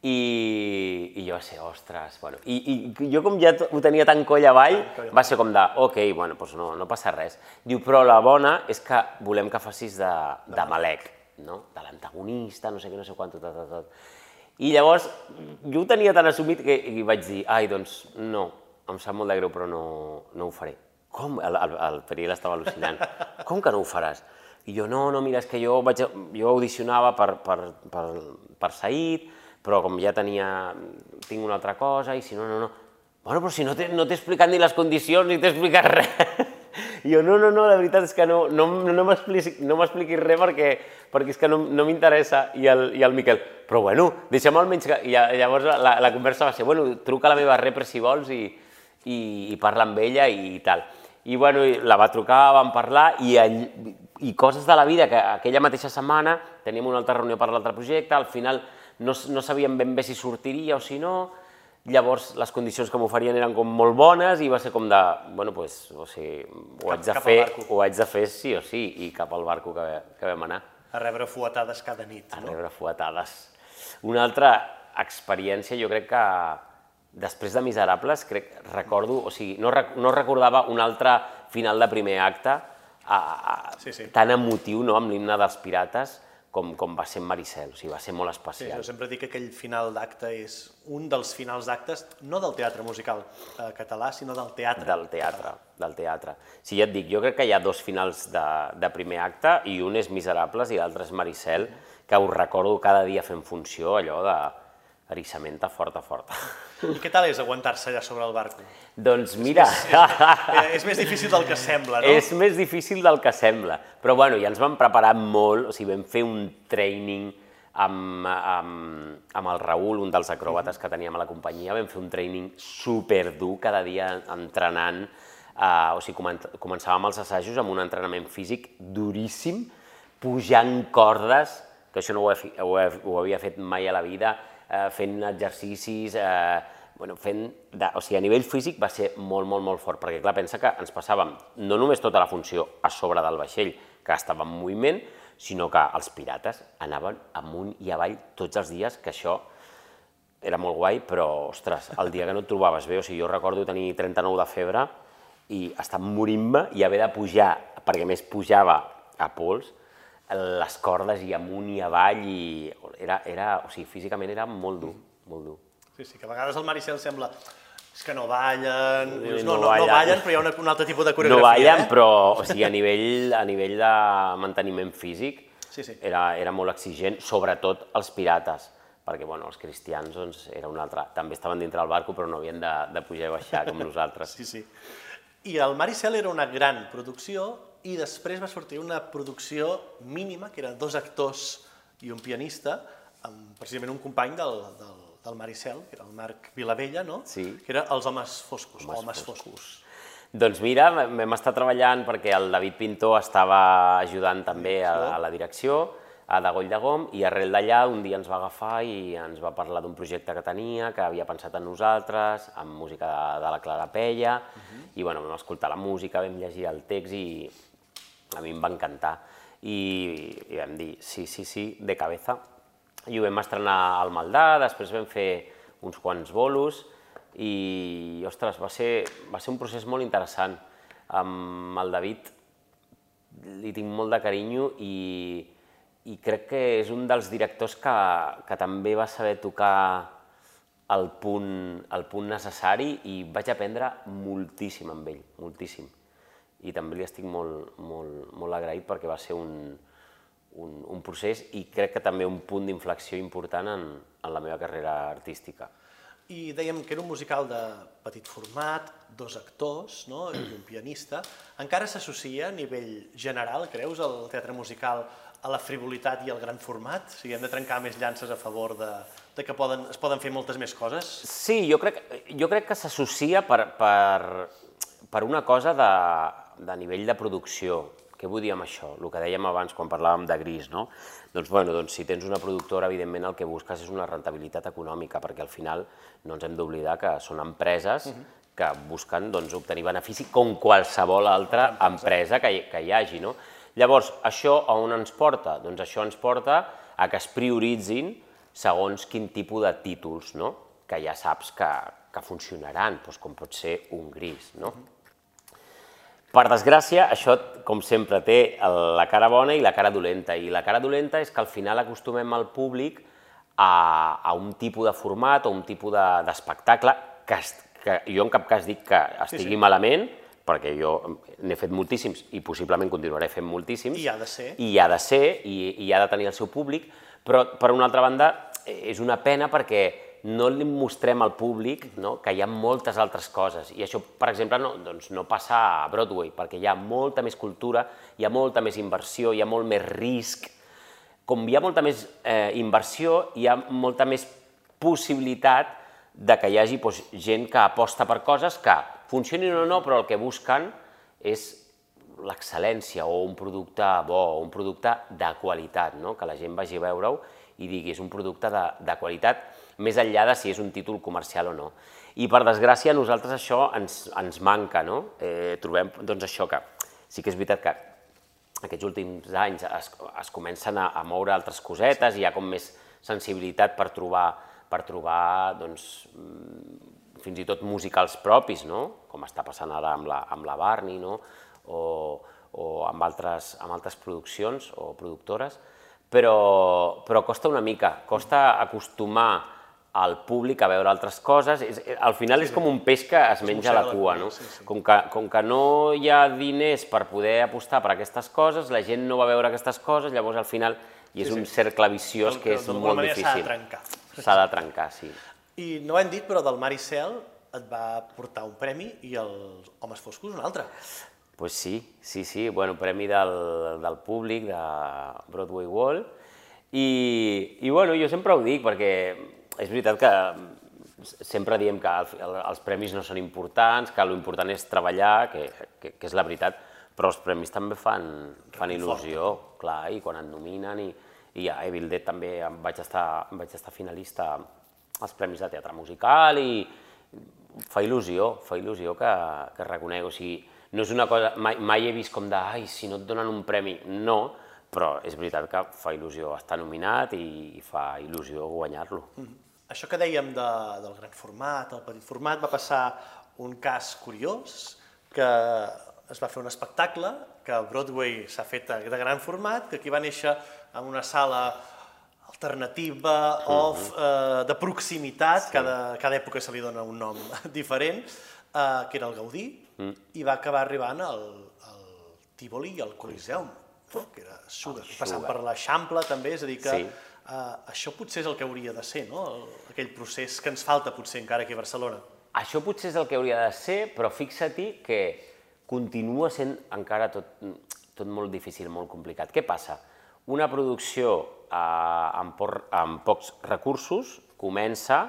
i, i jo va ser, ostres, bueno, i, i jo com ja ho tenia tan coll avall, va ser com de, ok, bueno, doncs no, no passa res. Diu, però la bona és que volem que facis de, de Malek, no? de l'antagonista, no sé què, no sé quant, tot, tot, tot. I llavors, jo ho tenia tan assumit que i vaig dir, ai, doncs no, em sap molt de greu, però no, no ho faré. Com? El, el, el Periel estava al·lucinant. Com que no ho faràs? I jo, no, no, mira, és que jo, vaig, jo audicionava per, per, per, per Saïd, però com ja tenia, tinc una altra cosa, i si no, no, no. Bueno, però si no t'he no explicat ni les condicions, ni t'he explicat res. I jo, no, no, no, la veritat és que no, no, no m'expliquis no res perquè, perquè és que no, no m'interessa. I, el, I el Miquel, però bueno, deixa'm almenys que... I llavors la, la conversa va ser, bueno, truca a la meva repre si vols i, i, i parla amb ella i, i tal. I bueno, la va trucar, vam parlar i, i coses de la vida que aquella mateixa setmana teníem una altra reunió per l'altre projecte, al final no, no sabíem ben bé si sortiria o si no, llavors les condicions que m'oferien eren com molt bones i va ser com de, bueno, pues, o sigui, ho, haig de cap fer, ho haig de fer sí o sí, i cap al barco que, que vam anar. A rebre fuetades cada nit, no? A rebre fuetades. Una altra experiència, jo crec que després de Miserables, crec, recordo, o sigui, no, no recordava un altre final de primer acte a, a, sí, sí. tan emotiu, no?, amb l'himne dels pirates, com, com va ser en Maricel, o sigui, va ser molt especial. Sí, jo sempre dic que aquell final d'acte és un dels finals d'actes, no del teatre musical eh, català, sinó del teatre. Del teatre, català. del teatre. Sí, ja et dic, jo crec que hi ha dos finals de, de primer acte, i un és Miserables i l'altre és Maricel, que us recordo cada dia fent funció, allò de Arissamenta forta, forta. I què tal és aguantar-se allà sobre el barco? doncs mira, Eh, és més difícil del que sembla, no? és més difícil del que sembla. Però bueno, ja ens vam preparar molt, o sigui, vam fer un training amb, amb, amb el Raül, un dels acròbates que teníem a la companyia, vam fer un training superdur, cada dia entrenant, eh, o sigui, comen començàvem els assajos amb un entrenament físic duríssim, pujant cordes, que això no ho, he, ho, he, ho havia fet mai a la vida, eh, fent exercicis, eh, bueno, fent de, o sigui, a nivell físic va ser molt, molt, molt fort, perquè clar, pensa que ens passàvem no només tota la funció a sobre del vaixell, que estava en moviment, sinó que els pirates anaven amunt i avall tots els dies, que això era molt guai, però, ostres, el dia que no et trobaves bé, o sigui, jo recordo tenir 39 de febre i estar morint-me i haver de pujar, perquè més pujava a pols, les cordes i amunt i avall i era, era, o sigui, físicament era molt dur, molt dur. Sí, sí, que a vegades el Maricel sembla és que no ballen, dius, no no, no, no, ballen. ballen, però hi ha una, un altre tipus de coreografia. No ballen, eh? però o sigui, a, nivell, a nivell de manteniment físic Sí, sí. Era, era molt exigent, sobretot els pirates, perquè bueno, els cristians doncs, era un altre. També estaven dintre del barco, però no havien de, de pujar i baixar com nosaltres. Sí, sí. I el Maricel era una gran producció i després va sortir una producció mínima, que eren dos actors i un pianista, amb precisament un company del, del, del Maricel, que era el Marc Vilavella, no? Sí. Que era Els homes foscos, Homes homes, foscos. foscos. Doncs mira, vam estar treballant perquè el David Pintor estava ajudant també a, a la direcció, a Dagoll de Gom, i arrel d'allà un dia ens va agafar i ens va parlar d'un projecte que tenia, que havia pensat en nosaltres, amb música de, de la Clara Pella, i bueno, vam escoltar la música, vam llegir el text i a mi em va encantar. I, i vam dir, sí, sí, sí, de cabeza. I ho vam estrenar al Maldà, després vam fer uns quants bolos, i, ostres, va ser, va ser un procés molt interessant. Amb el David li tinc molt de carinyo i, i crec que és un dels directors que, que també va saber tocar el punt, el punt necessari i vaig aprendre moltíssim amb ell, moltíssim. I també li estic molt, molt, molt agraït perquè va ser un, un, un procés i crec que també un punt d'inflexió important en, en la meva carrera artística. I dèiem que era un musical de petit format, dos actors no? i un pianista. Encara s'associa a nivell general, creus, el teatre musical a la frivolitat i al gran format? O sigui, hem de trencar més llances a favor de, de que poden, es poden fer moltes més coses? Sí, jo crec, jo crec que s'associa per, per, per una cosa de, de nivell de producció. Què vull dir amb això? El que dèiem abans quan parlàvem de gris, no? Doncs, bueno, doncs si tens una productora, evidentment el que busques és una rentabilitat econòmica, perquè al final no ens hem d'oblidar que són empreses que busquen doncs, obtenir benefici com qualsevol altra empresa que hi, que hi hagi. No? Llavors, això a on ens porta? Doncs això ens porta a que es prioritzin segons quin tipus de títols, no? que ja saps que, que funcionaran, doncs com pot ser un gris. No? Per desgràcia, això, com sempre, té la cara bona i la cara dolenta. I la cara dolenta és que al final acostumem al públic a, a un tipus de format o un tipus de- d'espectacle que, es- que jo en cap cas dic que estigui sí. malament, perquè jo n'he fet moltíssims i possiblement continuaré fent moltíssims. I ha de ser. I ha de ser, i, i ha de tenir el seu públic, però per una altra banda és una pena perquè no li mostrem al públic no, que hi ha moltes altres coses. I això, per exemple, no, doncs no passa a Broadway, perquè hi ha molta més cultura, hi ha molta més inversió, hi ha molt més risc. Com hi ha molta més eh, inversió, hi ha molta més possibilitat de que hi hagi doncs, gent que aposta per coses que funcionin o no, però el que busquen és l'excel·lència o un producte bo, o un producte de qualitat, no? que la gent vagi a veure-ho i digui és un producte de, de qualitat, més enllà de si és un títol comercial o no. I per desgràcia a nosaltres això ens, ens manca, no? Eh, trobem doncs això que sí que és veritat que aquests últims anys es, es comencen a, a moure altres cosetes i hi ha com més sensibilitat per trobar, per trobar doncs, mm, fins i tot musicals propis, no? com està passant ara amb la, amb la Barney, no? o, o amb, altres, amb altres produccions o productores, però, però costa una mica, costa acostumar al públic a veure altres coses. És, al final és com un peix que es menja la cua, no? sí, sí. Com que, com que no hi ha diners per poder apostar per aquestes coses, la gent no va veure aquestes coses, llavors al final i és un cercle viciós que és molt manera s'ha de difícil. trencar. s'ha de trencar, sí. I no ho hem dit, però del Maricel et va portar un premi i els Homes Foscos un altre. Pues sí, sí, sí, bueno, premi del, del públic, de Broadway Wall, i, i bueno, jo sempre ho dic perquè és veritat que sempre diem que els premis no són importants, que l'important és treballar, que, que, que és la veritat, però els premis també fan, fan il·lusió, clar, i quan et nominen, i, i a Evildet també em vaig estar, vaig estar finalista als Premis de Teatre Musical i fa il·lusió, fa il·lusió que, que reconec, o sigui, no és una cosa, mai, mai he vist com de, ai, si no et donen un premi, no, però és veritat que fa il·lusió estar nominat i, i fa il·lusió guanyar-lo. Mm -hmm. Això que dèiem de, del gran format, el petit format, va passar un cas curiós, que es va fer un espectacle, que a Broadway s'ha fet de gran format, que aquí va néixer en una sala alternativa, mm -hmm. off, eh, de proximitat, sí. cada, cada època se li dona un nom diferent, eh, que era el Gaudí, mm. i va acabar arribant al, al Tívoli i al Coliseum, que era Sugar, passant per l'Eixample també, és a dir que sí. Uh, això potser és el que hauria de ser, no? aquell procés que ens falta potser encara aquí a Barcelona. Això potser és el que hauria de ser, però fixa-t'hi que continua sent encara tot, tot molt difícil, molt complicat. Què passa? Una producció eh, amb, por, amb pocs recursos comença,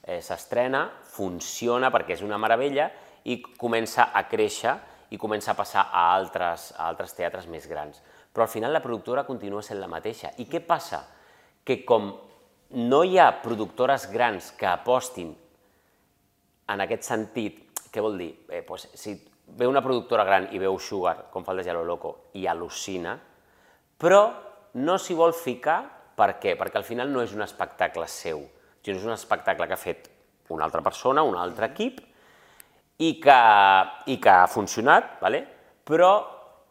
eh, s'estrena, funciona perquè és una meravella i comença a créixer i comença a passar a altres, a altres teatres més grans. Però al final la productora continua sent la mateixa. I què passa? Que com no hi ha productores grans que apostin en aquest sentit, què vol dir? Eh, doncs, si ve una productora gran i veu Sugar, com fa el de Gelo Loco, i al·lucina, però no s'hi vol ficar, per què? Perquè al final no és un espectacle seu, sinó és un espectacle que ha fet una altra persona, un altre equip, i que, i que ha funcionat, vale? però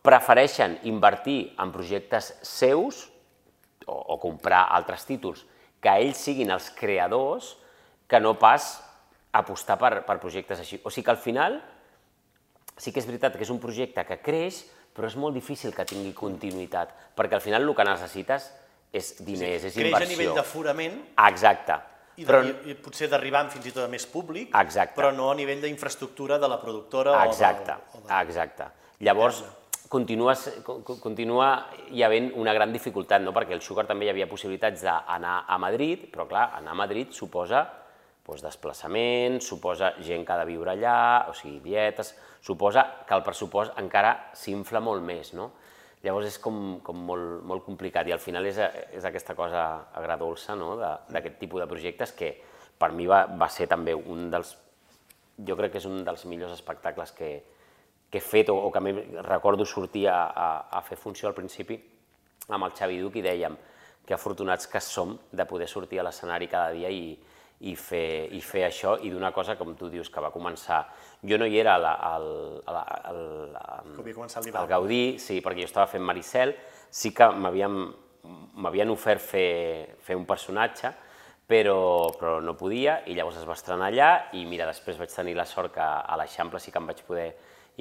prefereixen invertir en projectes seus o, o comprar altres títols, que ells siguin els creadors, que no pas apostar per, per projectes així. O sigui que al final sí que és veritat que és un projecte que creix, però és molt difícil que tingui continuïtat, perquè al final el que necessites és diners, sí, és creix inversió. Creix a nivell d'aforament. Exacte. I, de, però, i, i potser d'arribar fins i tot a més públic, exacte. però no a nivell d'infraestructura de la productora exacte, o, de, o de... Exacte. Llavors, continua, continua hi havent una gran dificultat, no? perquè el Sugar també hi havia possibilitats d'anar a Madrid, però clar, anar a Madrid suposa doncs, desplaçament, suposa gent que ha de viure allà, o sigui, dietes, suposa que el pressupost encara s'infla molt més, no? Llavors és com, com molt, molt complicat i al final és, és aquesta cosa agradolça no? d'aquest tipus de projectes que per mi va, va ser també un dels, jo crec que és un dels millors espectacles que, que he fet o, o que recordo sortir a, a, a fer funció al principi amb el Xavi Duc i dèiem que afortunats que som de poder sortir a l'escenari cada dia i, i, fer, i fer això i d'una cosa, com tu dius, que va començar... Jo no hi era al, al, al, al, al, al Gaudí, sí, perquè jo estava fent Maricel, sí que m'havien ofert fer, fer un personatge, però, però no podia, i llavors es va estrenar allà, i mira, després vaig tenir la sort que a l'Eixample sí que em vaig poder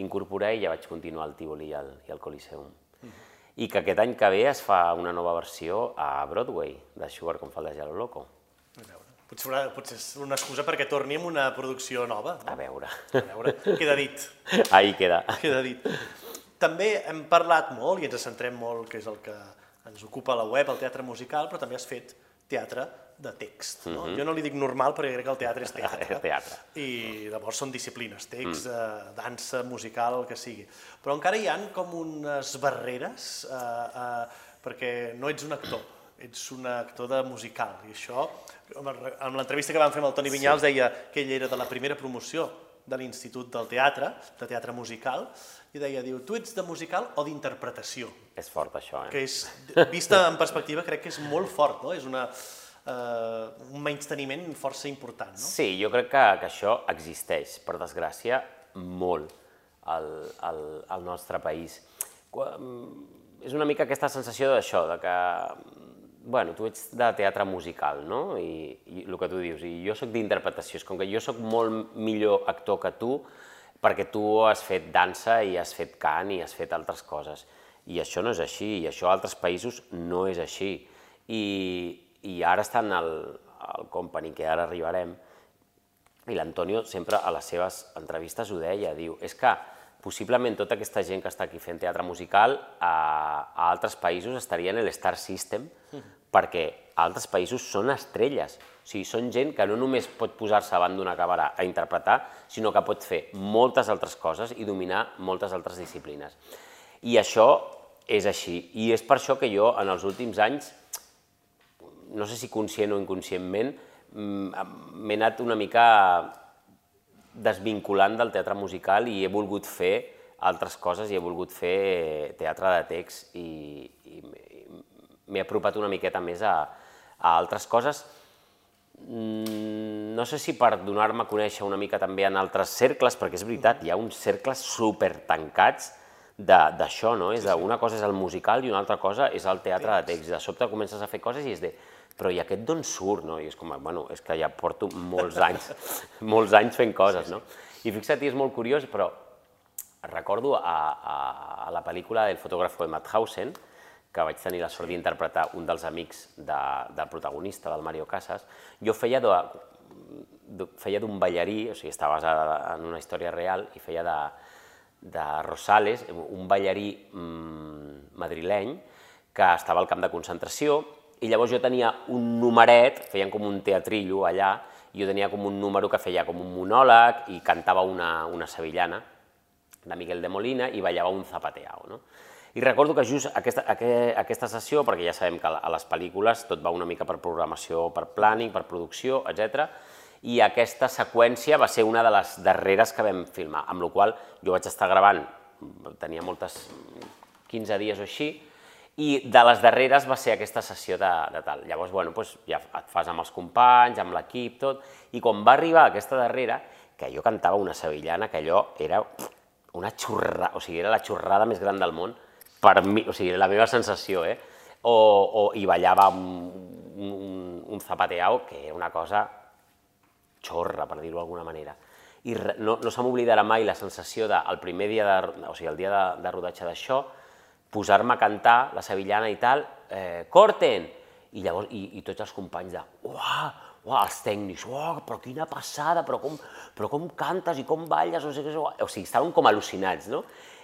incorporar i ja vaig continuar al Tivoli i al, i al Coliseum. Mm -hmm. I que aquest any que ve es fa una nova versió a Broadway, de Sugar com fa el de Gelo Loco. A veure. Potser, una, potser és una excusa perquè torni amb una producció nova. No? A veure. A veure, queda dit. Ahí queda. Queda dit. També hem parlat molt, i ens centrem molt, que és el que ens ocupa la web, el teatre musical, però també has fet teatre de text. No? Mm -hmm. Jo no li dic normal perquè crec que el teatre és teatre. teatre. I llavors són disciplines, text, mm. eh, dansa, musical, el que sigui. Però encara hi han com unes barreres eh, eh, perquè no ets un actor, ets un actor de musical. I això, amb l'entrevista que vam fer amb el Toni Vinyals, sí. deia que ell era de la primera promoció de l'Institut del Teatre, de Teatre Musical, i deia, diu, tu ets de musical o d'interpretació? És fort, això, eh? Que és, vista en perspectiva, crec que és molt fort, no? És una, eh, un menysteniment força important, no? Sí, jo crec que, que això existeix, per desgràcia, molt al, al, al nostre país. És una mica aquesta sensació d'això, de que bueno, tu ets de teatre musical, no? I, i el que tu dius, i jo sóc d'interpretació, és com que jo sóc molt millor actor que tu, perquè tu has fet dansa i has fet cant i has fet altres coses. I això no és així, i això a altres països no és així. I, i ara estan al, al Company, que ara arribarem, i l'Antonio sempre a les seves entrevistes ho deia, diu, és que possiblement tota aquesta gent que està aquí fent teatre musical a, a altres països estaria en l'Star System, perquè a altres països són estrelles. O sigui, són gent que no només pot posar-se davant d'una càmera a interpretar, sinó que pot fer moltes altres coses i dominar moltes altres disciplines. I això és així. I és per això que jo, en els últims anys, no sé si conscient o inconscientment, mm, m'he anat una mica desvinculant del teatre musical i he volgut fer altres coses i he volgut fer teatre de text i, i m'he apropat una miqueta més a, a altres coses. Mm, no sé si per donar-me a conèixer una mica també en altres cercles, perquè és veritat, hi ha uns cercles super tancats d'això, no? És de, una cosa és el musical i una altra cosa és el teatre de text. De sobte comences a fer coses i és de, però i aquest d'on surt, no? I és com, bueno, és que ja porto molts anys, molts anys fent coses, no? I fixa't, és molt curiós, però recordo a, a, a la pel·lícula del fotògraf de Madhausen, que vaig tenir la sort d'interpretar un dels amics de, del protagonista, del Mario Casas, jo feia de, de, feia d'un ballarí, o sigui, estava basada en una història real, i feia de, de Rosales, un ballarí mmm, madrileny, que estava al camp de concentració, i llavors jo tenia un numeret, feien com un teatrillo allà, i jo tenia com un número que feia com un monòleg i cantava una, una sevillana de Miguel de Molina i ballava un zapateao. No? I recordo que just aquesta, aquesta sessió, perquè ja sabem que a les pel·lícules tot va una mica per programació, per planning, per producció, etc. i aquesta seqüència va ser una de les darreres que vam filmar, amb la qual jo vaig estar gravant, tenia moltes, 15 dies o així, i de les darreres va ser aquesta sessió de, de tal. Llavors, bueno, doncs ja et fas amb els companys, amb l'equip, tot, i quan va arribar aquesta darrera, que jo cantava una sevillana, que allò era una xurrada, o sigui, era la xurrada més gran del món, per mi, o sigui, la meva sensació, eh? O, o i ballava un, un, un zapateao, que era una cosa xorra, per dir-ho d'alguna manera. I no, no se m'oblidarà mai la sensació del de, primer dia, de, o sigui, el dia de, de rodatge d'això, posar-me a cantar la sevillana i tal, eh, corten! I llavors, i, i tots els companys de, uah, uah, els tècnics, uah, però quina passada, però com, però com cantes i com balles, o sigui, o sigui, estaven com al·lucinats, no?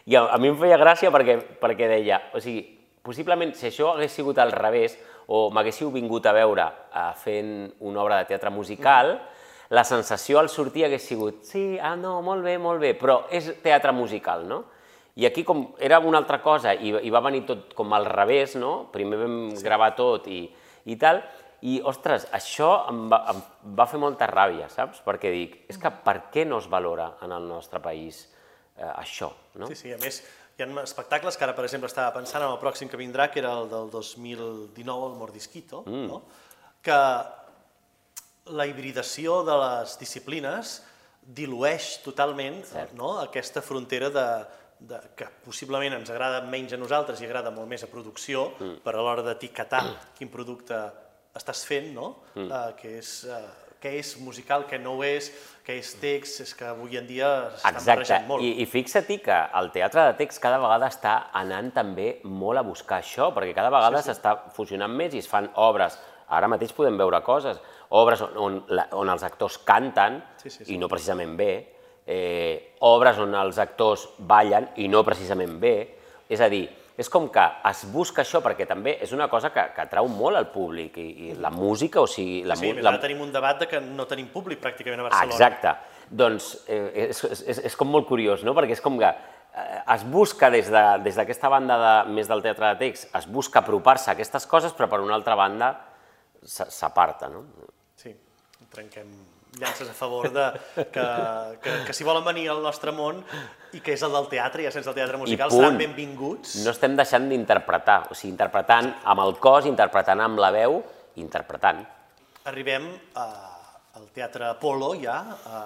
I a, a mi em feia gràcia perquè, perquè deia, o sigui, possiblement si això hagués sigut al revés o m'haguéssiu vingut a veure uh, fent una obra de teatre musical, la sensació al sortir hagués sigut, sí, ah, no, molt bé, molt bé, però és teatre musical, no? I aquí com era una altra cosa i, i va venir tot com al revés, no? Primer vam sí. gravar tot i, i tal, i, ostres, això em va, em va fer molta ràbia, saps? Perquè dic, és que per què no es valora en el nostre país eh, això, no? Sí, sí, a més, hi ha espectacles que ara, per exemple, estava pensant en el pròxim que vindrà, que era el del 2019, el Mordisquito, mm. no? que la hibridació de les disciplines dilueix totalment no? aquesta frontera de, de, que possiblement ens agrada menys a nosaltres i agrada molt més a producció, mm. per a l'hora d'etiquetar quin producte estàs fent, no? Mm. Uh, que és uh, què és musical, què no ho és, què és text, és que avui en dia s'estan barrejant molt. I, i fixa't que el teatre de text cada vegada està anant també molt a buscar això, perquè cada vegada s'està sí, sí. fusionant més i es fan obres. Ara mateix podem veure coses, obres on, on, on els actors canten sí, sí, sí. i no precisament bé, eh, obres on els actors ballen i no precisament bé, és a dir, és com que es busca això perquè també és una cosa que, que atrau molt al públic i, i la música, o sigui... La, sí, la... tenim un debat de que no tenim públic pràcticament a Barcelona. Exacte. Doncs eh, és, és, és com molt curiós, no? Perquè és com que eh, es busca des d'aquesta de, banda de, més del teatre de text, es busca apropar-se a aquestes coses, però per una altra banda s'aparta, no? Sí, trenquem llances a favor de que, que, que si volen venir al nostre món i que és el del teatre, ja sense el teatre musical, seran benvinguts. No estem deixant d'interpretar, o sigui, interpretant amb el cos, interpretant amb la veu, interpretant. Arribem a, al Teatre Apolo ja, a,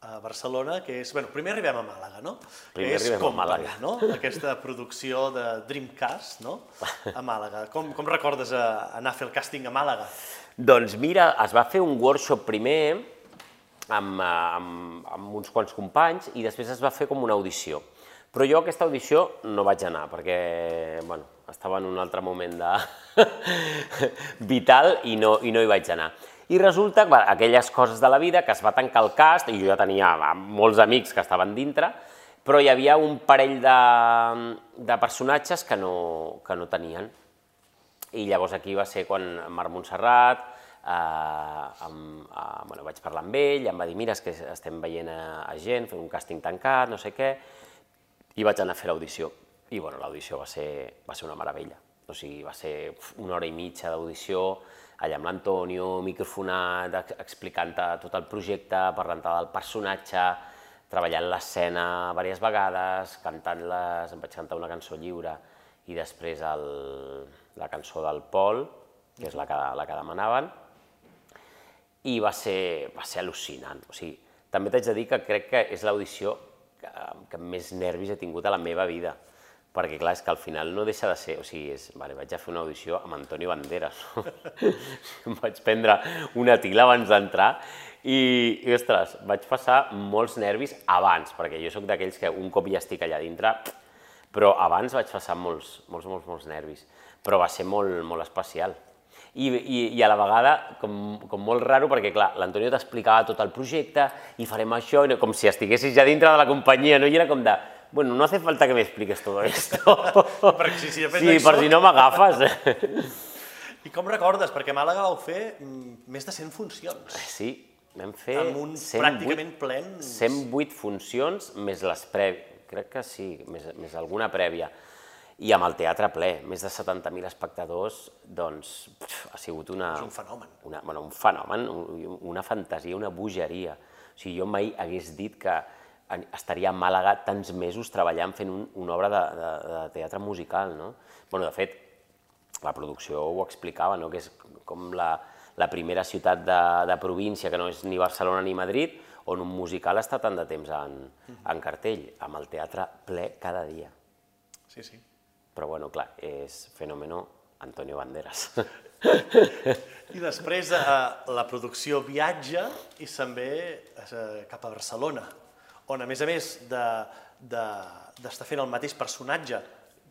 a Barcelona, que és... Bueno, primer arribem a Màlaga, no? Primer és arribem com, a Màlaga. No? Aquesta producció de Dreamcast, no? A Màlaga. Com, com recordes a, anar a fer el càsting a Màlaga? Doncs mira, es va fer un workshop primer amb, amb, amb uns quants companys i després es va fer com una audició. Però jo a aquesta audició no vaig anar perquè bueno, estava en un altre moment de... vital i no, i no hi vaig anar. I resulta que aquelles coses de la vida que es va tancar el cast, i jo ja tenia molts amics que estaven dintre, però hi havia un parell de, de personatges que no, que no tenien. I llavors aquí va ser quan Marc Montserrat, eh, amb, eh, bueno, vaig parlar amb ell, em va dir, mira, és que estem veient a, a gent, fent un càsting tancat, no sé què, i vaig anar a fer l'audició. I bueno, l'audició va, ser, va ser una meravella. O sigui, va ser una hora i mitja d'audició, allà amb l'Antonio, microfonat, explicant tot el projecte, parlant del personatge, treballant l'escena diverses vegades, cantant-les, em vaig cantar una cançó lliure i després el, la cançó del Pol, que és la que, la que demanaven, i va ser, va ser al·lucinant. O sigui, també t'haig de dir que crec que és l'audició que, que més nervis he tingut a la meva vida perquè clar, és que al final no deixa de ser, o sigui, és, vale, vaig a fer una audició amb Antonio Banderas, no? em vaig prendre una tila abans d'entrar i, i, ostres, vaig passar molts nervis abans, perquè jo sóc d'aquells que un cop ja estic allà dintre, però abans vaig passar molts, molts, molts, molts nervis, però va ser molt, molt especial. I, i, i a la vegada com, com molt raro perquè, clar, l'Antonio t'explicava tot el projecte i farem això, com si estiguessis ja dintre de la companyia, no? I era com de, bueno, no hace falta que me expliques todo esto. Perquè si, si sí, per si no m'agafes. I com recordes? Perquè a Màlaga vau fer mm, més de 100 funcions. Sí, vam fer... Amb un 108, pràcticament plens. 108 funcions, més les prèvies, crec que sí, més, més alguna prèvia. I amb el teatre ple, més de 70.000 espectadors, doncs ha sigut una... És un fenomen. Una, bueno, un fenomen, una fantasia, una bogeria. O sigui, jo mai hagués dit que, estaria a Màlaga tants mesos treballant fent un, una obra de, de, de teatre musical, no? bueno, de fet, la producció ho explicava, no? que és com la, la primera ciutat de, de província, que no és ni Barcelona ni Madrid, on un musical està tant de temps en, en cartell, amb el teatre ple cada dia. Sí, sí. Però bueno, clar, és fenomeno Antonio Banderas. I després eh, la producció viatja i se'n ve eh, cap a Barcelona on a més a més d'estar de, de, fent el mateix personatge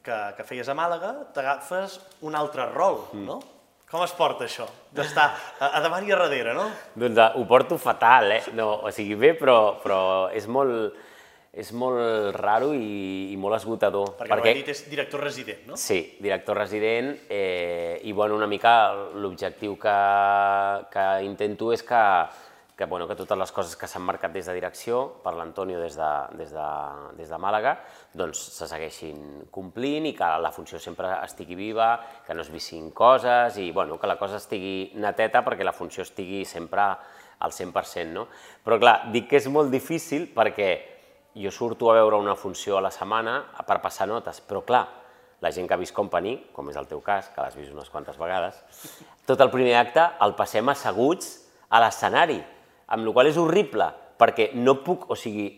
que, que feies a Màlaga, t'agafes un altre rol, mm. no? Com es porta això, d'estar a, a davant i a darrere, no? Doncs uh, ho porto fatal, eh? No, o sigui, bé, però, però és molt, és molt raro i, i molt esgotador. Perquè, perquè dit és director resident, no? Sí, director resident, eh, i bueno, una mica l'objectiu que, que intento és que, que, bueno, que totes les coses que s'han marcat des de direcció per l'Antonio des, de, des, de, des de Màlaga doncs se segueixin complint i que la funció sempre estigui viva, que no es vissin coses i bueno, que la cosa estigui neteta perquè la funció estigui sempre al 100%. No? Però clar, dic que és molt difícil perquè jo surto a veure una funció a la setmana per passar notes, però clar, la gent que ha vist Company, com és el teu cas, que l'has vist unes quantes vegades, tot el primer acte el passem asseguts a l'escenari amb la qual és horrible, perquè no puc, o sigui,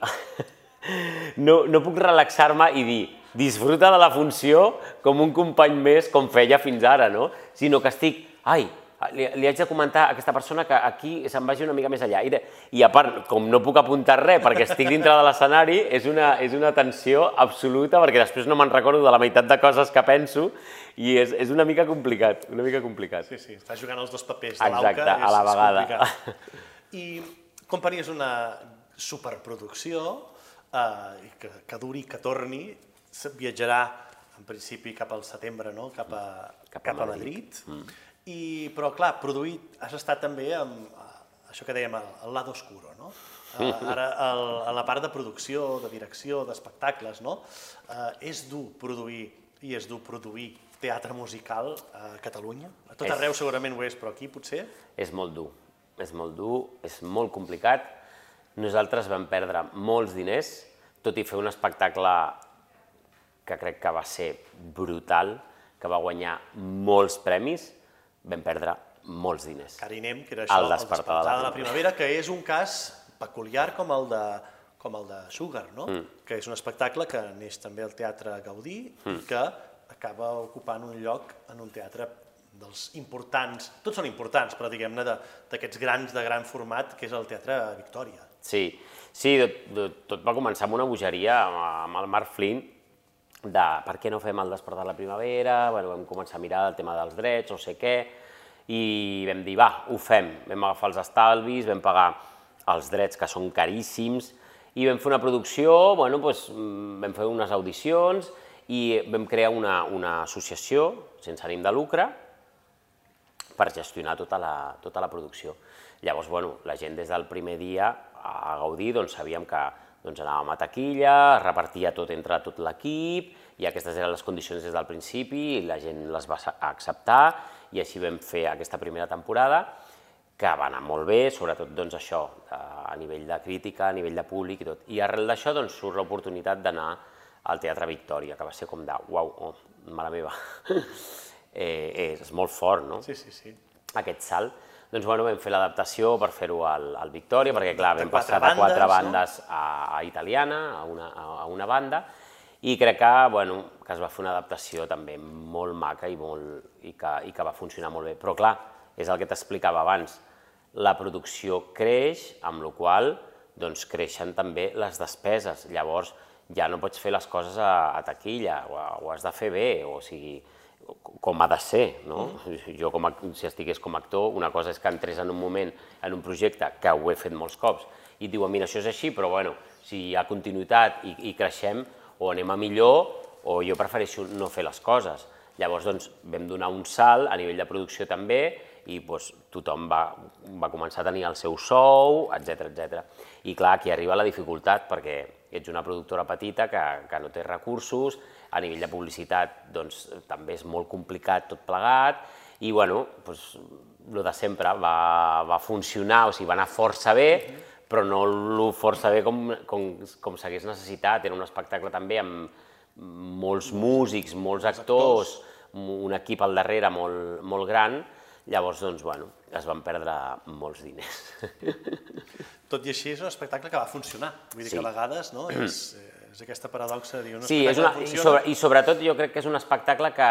no, no puc relaxar-me i dir disfruta de la funció com un company més, com feia fins ara, no? Sinó que estic, ai, li, li haig de comentar a aquesta persona que aquí se'n vagi una mica més allà. I, de, I a part, com no puc apuntar res perquè estic dintre de l'escenari, és, una, és una tensió absoluta perquè després no me'n recordo de la meitat de coses que penso i és, és una mica complicat, una mica complicat. Sí, sí, estàs jugant els dos papers de l'auca, és, a la vegada. I Company és una superproducció eh, que, que duri, que torni, viatjarà en principi cap al setembre, no? cap a, cap a, cap a Madrid. Madrid. Mm. I, però clar, produït, has estat també amb eh, això que dèiem, el, el lado oscuro, no? Uh, ara, el, a la part de producció, de direcció, d'espectacles, no? Uh, és dur produir i és dur produir teatre musical a Catalunya? A tot és... arreu segurament ho és, però aquí potser... És molt dur és molt dur, és molt complicat. Nosaltres vam perdre molts diners, tot i fer un espectacle que crec que va ser brutal, que va guanyar molts premis, vam perdre molts diners. Carinem, que era això, el despertar, el despertar de, la de la primavera, que és un cas peculiar com el de, com el de Sugar, no? Mm. que és un espectacle que neix també al Teatre Gaudí mm. i que acaba ocupant un lloc en un teatre dels importants, tots són importants, però diguem-ne d'aquests grans de gran format, que és el Teatre Victòria. Sí, sí tot, tot, va començar amb una bogeria amb el Marc Flint, de per què no fem el despertar de la primavera, bueno, vam començar a mirar el tema dels drets, no sé què, i vam dir, va, ho fem. Vam agafar els estalvis, vam pagar els drets, que són caríssims, i vam fer una producció, bueno, doncs, vam fer unes audicions i vam crear una, una associació sense ànim de lucre per gestionar tota la, tota la producció. Llavors, bueno, la gent des del primer dia a gaudir, doncs sabíem que doncs, anàvem a taquilla, es repartia tot entre tot l'equip, i aquestes eren les condicions des del principi, i la gent les va acceptar, i així vam fer aquesta primera temporada, que va anar molt bé, sobretot doncs, això, a nivell de crítica, a nivell de públic i tot. I arrel d'això doncs, surt l'oportunitat d'anar al Teatre Victòria, que va ser com de, uau, oh, mare meva, eh, és molt fort, no? Sí, sí, sí. Aquest salt. Doncs bueno, vam fer l'adaptació per fer-ho al, al Victòria, perquè clar, vam passar de quatre bandes no? a, a italiana, a una, a una banda, i crec que, bueno, que es va fer una adaptació també molt maca i, molt, i, que, i que va funcionar molt bé. Però clar, és el que t'explicava abans, la producció creix, amb la qual doncs, creixen també les despeses. Llavors, ja no pots fer les coses a, a taquilla, o, ho has de fer bé, o sigui, com ha de ser, no? Mm. Jo, com a, si estigués com a actor, una cosa és que entrés en un moment, en un projecte, que ho he fet molts cops, i et diuen, mira, això és així, però bueno, si hi ha continuïtat i, i creixem, o anem a millor, o jo prefereixo no fer les coses. Llavors, doncs, vam donar un salt a nivell de producció també, i doncs, tothom va, va començar a tenir el seu sou, etc etc. I clar, aquí arriba la dificultat, perquè ets una productora petita que, que no té recursos, a nivell de publicitat doncs, també és molt complicat tot plegat, i bueno, doncs, el de sempre va, va funcionar, o sigui, va anar força bé, però no el força bé com, com, com s'hagués necessitat. Era un espectacle també amb molts músics, molts actors, un equip al darrere molt, molt gran, llavors, doncs, bueno, es van perdre molts diners. Tot i així és un espectacle que va funcionar, vull dir sí. que a vegades no, és, és aquesta paradoxa de dir un sí, és una, i, sobre, i sobretot jo crec que és un espectacle que,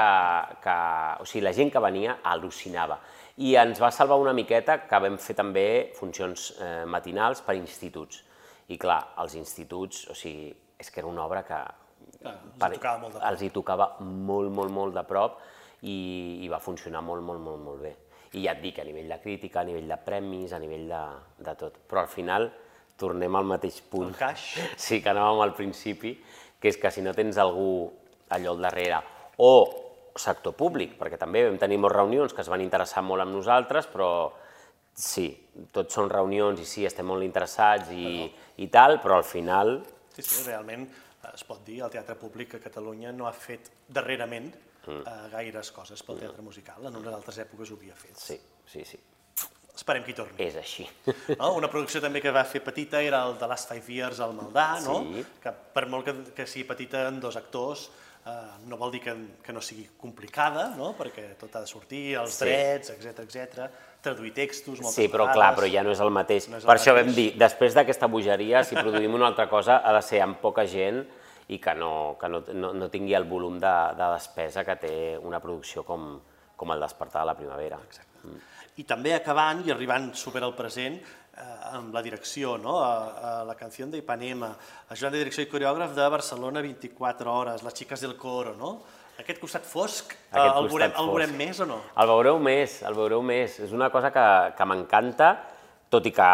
que o sigui, la gent que venia al·lucinava i ens va salvar una miqueta que vam fer també funcions eh, matinals per instituts. I clar, els instituts, o sigui, és que era una obra que clar, els, per, hi tocava molt de prop. els hi tocava molt, molt, molt de prop i, i va funcionar molt, molt, molt, molt bé. I ja et dic, a nivell de crítica, a nivell de premis, a nivell de, de tot. Però al final tornem al mateix punt. El caix. Sí, que anàvem al principi, que és que si no tens algú allò al darrere, o sector públic, perquè també vam tenir moltes reunions que es van interessar molt amb nosaltres, però sí, tots són reunions i sí, estem molt interessats i, però... i tal, però al final... Sí, sí, realment es pot dir, el teatre públic a Catalunya no ha fet darrerament mm. eh, gaires coses pel teatre musical, en unes altres èpoques ho havia fet. Sí, sí, sí. Esperem que hi torni. És així. No? Una producció també que va fer petita era el de Last Five Years al Maldà, no? Sí. que per molt que, que sigui petita en dos actors, eh, no vol dir que, que no sigui complicada, no? perquè tot ha de sortir, els sí. drets, etc etc traduir textos moltes Sí, però vegades. clar, però ja no és el mateix. No és el per això mateix. vam dir, després d'aquesta bogeria, si produïm una altra cosa, ha de ser amb poca gent i que no, que no, no, no tingui el volum de, de despesa que té una producció com, com el Despertar de la Primavera. Exacte. Mm. I també acabant i arribant super al present, eh, amb la direcció, no? a, a la canció de Ipanema, ajudant de direcció i coreògraf de Barcelona 24 hores, les xiques del coro, no? Aquest costat fosc, eh, Aquest el, costat veurem, el fosc. veurem més o no? El veureu més, el veureu més. És una cosa que, que m'encanta, tot i que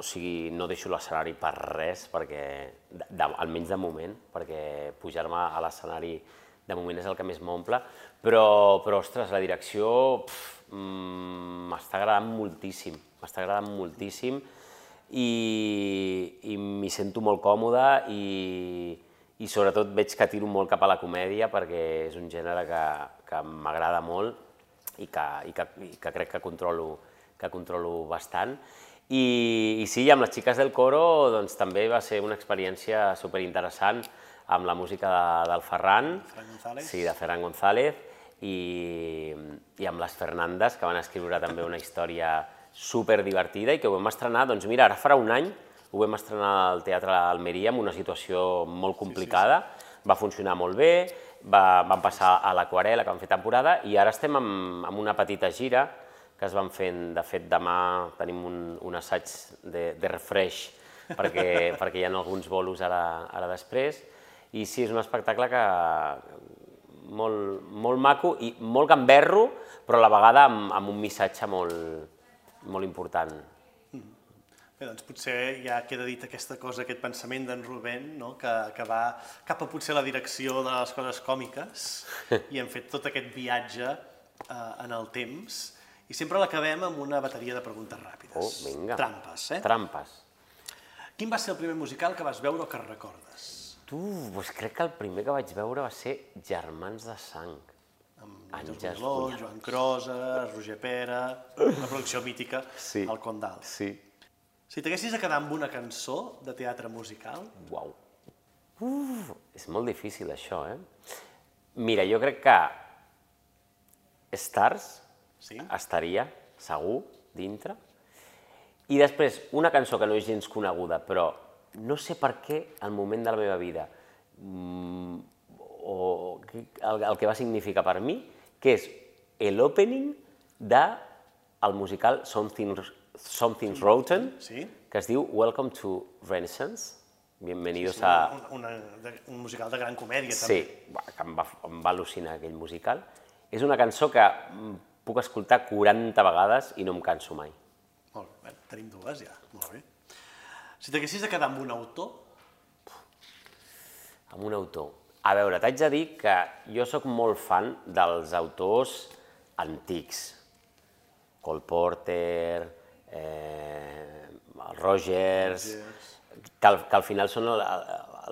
o sigui, no deixo l'escenari per res, perquè, de, de, almenys de moment, perquè pujar-me a l'escenari de moment és el que més m'omple, però, però, ostres, la direcció pf, mm, m'està agradant moltíssim, m'està agradant moltíssim i, i m'hi sento molt còmode i, i sobretot veig que tiro molt cap a la comèdia perquè és un gènere que, que m'agrada molt i que, i, que, i que crec que controlo, que controlo bastant. I, I sí, amb les xiques del coro doncs, també va ser una experiència superinteressant amb la música de, del Ferran, Ferran González. sí, de Ferran González, i, i amb les Fernandes, que van escriure també una història super divertida i que ho vam estrenar, doncs mira, ara farà un any, ho vam estrenar al Teatre Almeria en una situació molt complicada, sí, sí, sí. va funcionar molt bé, va, vam passar a l'Aquarela, que vam fer temporada, i ara estem amb, amb una petita gira que es van fent, de fet demà tenim un, un assaig de, de refresh perquè, perquè hi ha alguns bolos ara, ara després, i sí, és un espectacle que molt, molt maco i molt gamberro, però a la vegada amb, amb un missatge molt, molt important. Bé, doncs potser ja queda dit aquesta cosa, aquest pensament d'en Rubén, no? que, que va cap a potser la direcció de les coses còmiques i hem fet tot aquest viatge eh, en el temps i sempre l'acabem amb una bateria de preguntes ràpides. Oh, vinga. Trampes, eh? Trampes. Quin va ser el primer musical que vas veure o que recordes? Tu, doncs crec que el primer que vaig veure va ser Germans de Sang. Amb Àngels Àngels Boniló, Punyal. Joan Crosa, Roger Pera, una producció mítica, Sí. el Condal. Sí. Si t'haguessis de quedar amb una cançó de teatre musical, Uau. Uf, és molt difícil això, eh? Mira, jo crec que Stars sí? estaria, segur, dintre. I després, una cançó que no és gens coneguda, però no sé per què, al moment de la meva vida, mm, o que- el, el que va significar per mi, que és l'opening de el musical Something, Something's Rotten, Sí? que es diu Welcome to Renaissance. Bienvenidos a... Un, una, de, un musical de gran comèdia, Sí, també. va, que em va, em va al·lucinar aquell musical. És una cançó que mm, puc escoltar 40 vegades i no em canso mai. Molt bé, tenim dues ja, molt bé. Si t'haguessis de quedar amb un autor, Amb un autor. A veure, t'haig de dir que jo sóc molt fan dels autors antics. Cole Porter, eh, el Rogers, que al, que al final són la,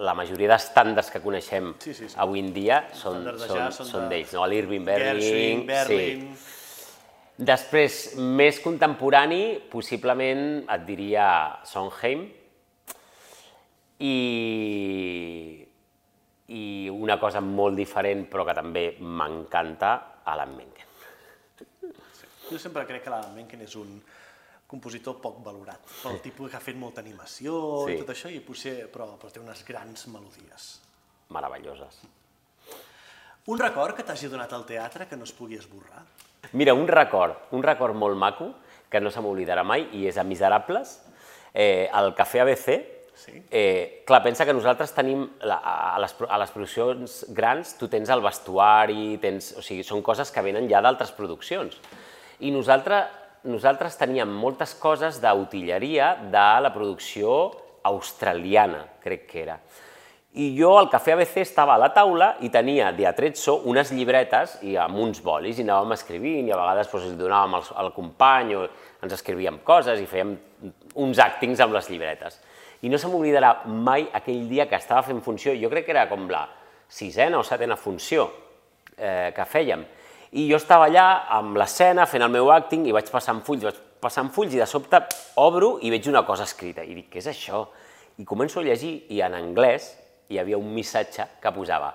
la majoria d'estàndards que coneixem Sí, sí, sí. avui en dia són, de són, són de- no? L'Irving Berlin, Berlin... sí. Després, més contemporani, possiblement et diria Sondheim i, i una cosa molt diferent però que també m'encanta, Alan Menken. Jo sempre crec que l'Alan Menken és un compositor poc valorat, pel tipus que ha fet molta animació Sí. i tot això, i potser, però, però té unes grans melodies. Meravelloses. Un record que t'hagi donat al teatre que no es pugui esborrar? Mira, un record, un record molt maco, que no se m'oblidarà mai, i és a Miserables, eh, al Cafè ABC. Sí. Eh, clar, pensa que nosaltres tenim, la, a, les, a les produccions grans, tu tens el vestuari, tens, o sigui, són coses que venen ja d'altres produccions. I nosaltres, nosaltres teníem moltes coses d'utilleria de la producció australiana, crec que era. I jo al Cafè ABC estava a la taula i tenia de atrezzo unes llibretes i amb uns bolis i anàvem escrivint i a vegades doncs, li donàvem al, al company o ens escrivíem coses i fèiem uns actings amb les llibretes. I no se m'oblidarà mai aquell dia que estava fent funció, jo crec que era com la sisena o setena funció eh, que fèiem. I jo estava allà amb l'escena fent el meu acting i vaig passant fulls, vaig passant fulls i de sobte obro i veig una cosa escrita i dic, què és això? I començo a llegir i en anglès hi havia un missatge que posava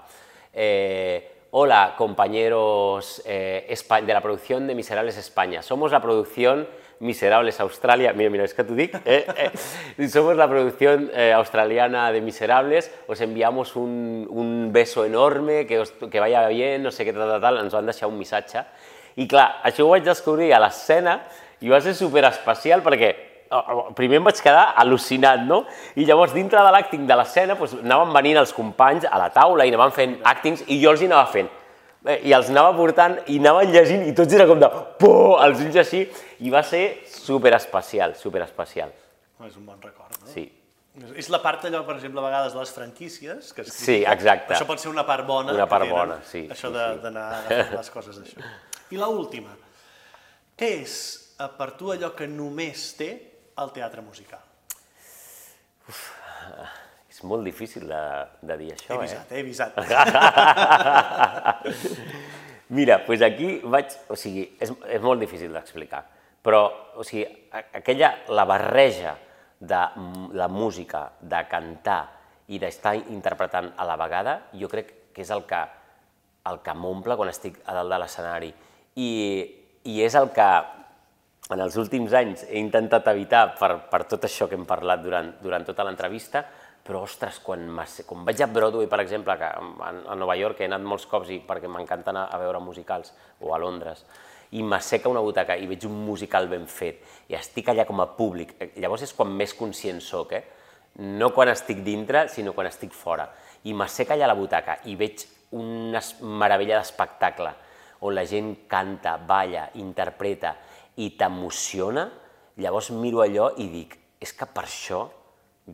eh, Hola, compañeros eh, de la producción de Miserables España. Somos la producción Miserables Australia. Mira, mira, es que tú dic. Eh, eh. Somos la producción eh, australiana de Miserables. Os enviamos un, un beso enorme, que, os, que vaya bien, no sé què, tal, tal, tal. Ens van deixar un missatge. I clar, això ho vaig descobrir a l'escena i va ser superespecial perquè eh, primer em vaig quedar al·lucinat, no? I llavors, dintre de l'acting de l'escena, doncs, anaven venint els companys a la taula i anaven fent actings i jo els hi anava fent. Eh, I els anava portant i anaven llegint i tots era com de por, els ulls així, i va ser superespecial, superespecial. És un bon record, no? Sí. És la part allò, per exemple, a vegades de les franquícies, que es Sí, exacte. Això pot ser una part bona. Una part tenen, bona, sí, Això sí, de- sí. d'anar agafant les coses d'això. I la última. Què és, eh, per tu, allò que només té el teatre musical? És molt difícil de, de dir He això, eh? he avisat. Mira, doncs aquí vaig... O sigui, és, és molt difícil d'explicar, però o sigui, aquella, la barreja de la música, de cantar i d'estar interpretant a la vegada, jo crec que és el que, el que m'omple quan estic a dalt de l'escenari. I, I és el que en els últims anys he intentat evitar per, per tot això que hem parlat durant, durant tota l'entrevista, però, ostres, quan, quan vaig a Broadway, per exemple, que a, a Nova York he anat molts cops i perquè m'encanta anar a veure musicals, o a Londres, i m'asseca una butaca i veig un musical ben fet, i estic allà com a públic, eh, llavors és quan més conscient sóc, eh? no quan estic dintre, sinó quan estic fora. I m'asseca allà a la butaca i veig una meravella d'espectacle, on la gent canta, balla, interpreta i t'emociona, llavors miro allò i dic, és que per això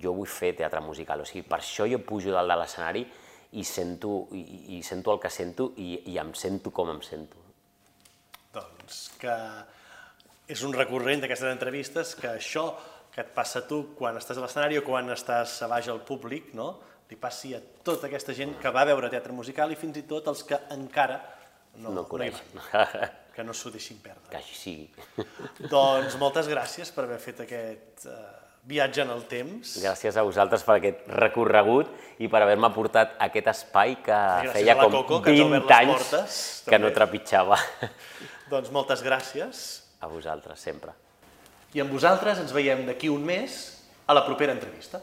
jo vull fer teatre musical, o sigui, per això jo pujo dalt de l'escenari i sento, i, i sento el que sento i, i em sento com em sento. Doncs que és un recurrent d'aquestes entrevistes que això que et passa a tu quan estàs a l'escenari o quan estàs a baix al públic, no? li passi a tota aquesta gent que va veure teatre musical i fins i tot els que encara no, No coneix. no hi que no s'ho deixin perdre. Que així sigui. Doncs moltes gràcies per haver fet aquest eh, viatge en el temps. Gràcies a vosaltres per aquest recorregut i per haver-me portat aquest espai que gràcies feia com Coco, que ens ha 20 obert les anys portes, que no també. trepitjava. Doncs moltes gràcies. A vosaltres, sempre. I amb vosaltres ens veiem d'aquí un mes a la propera entrevista.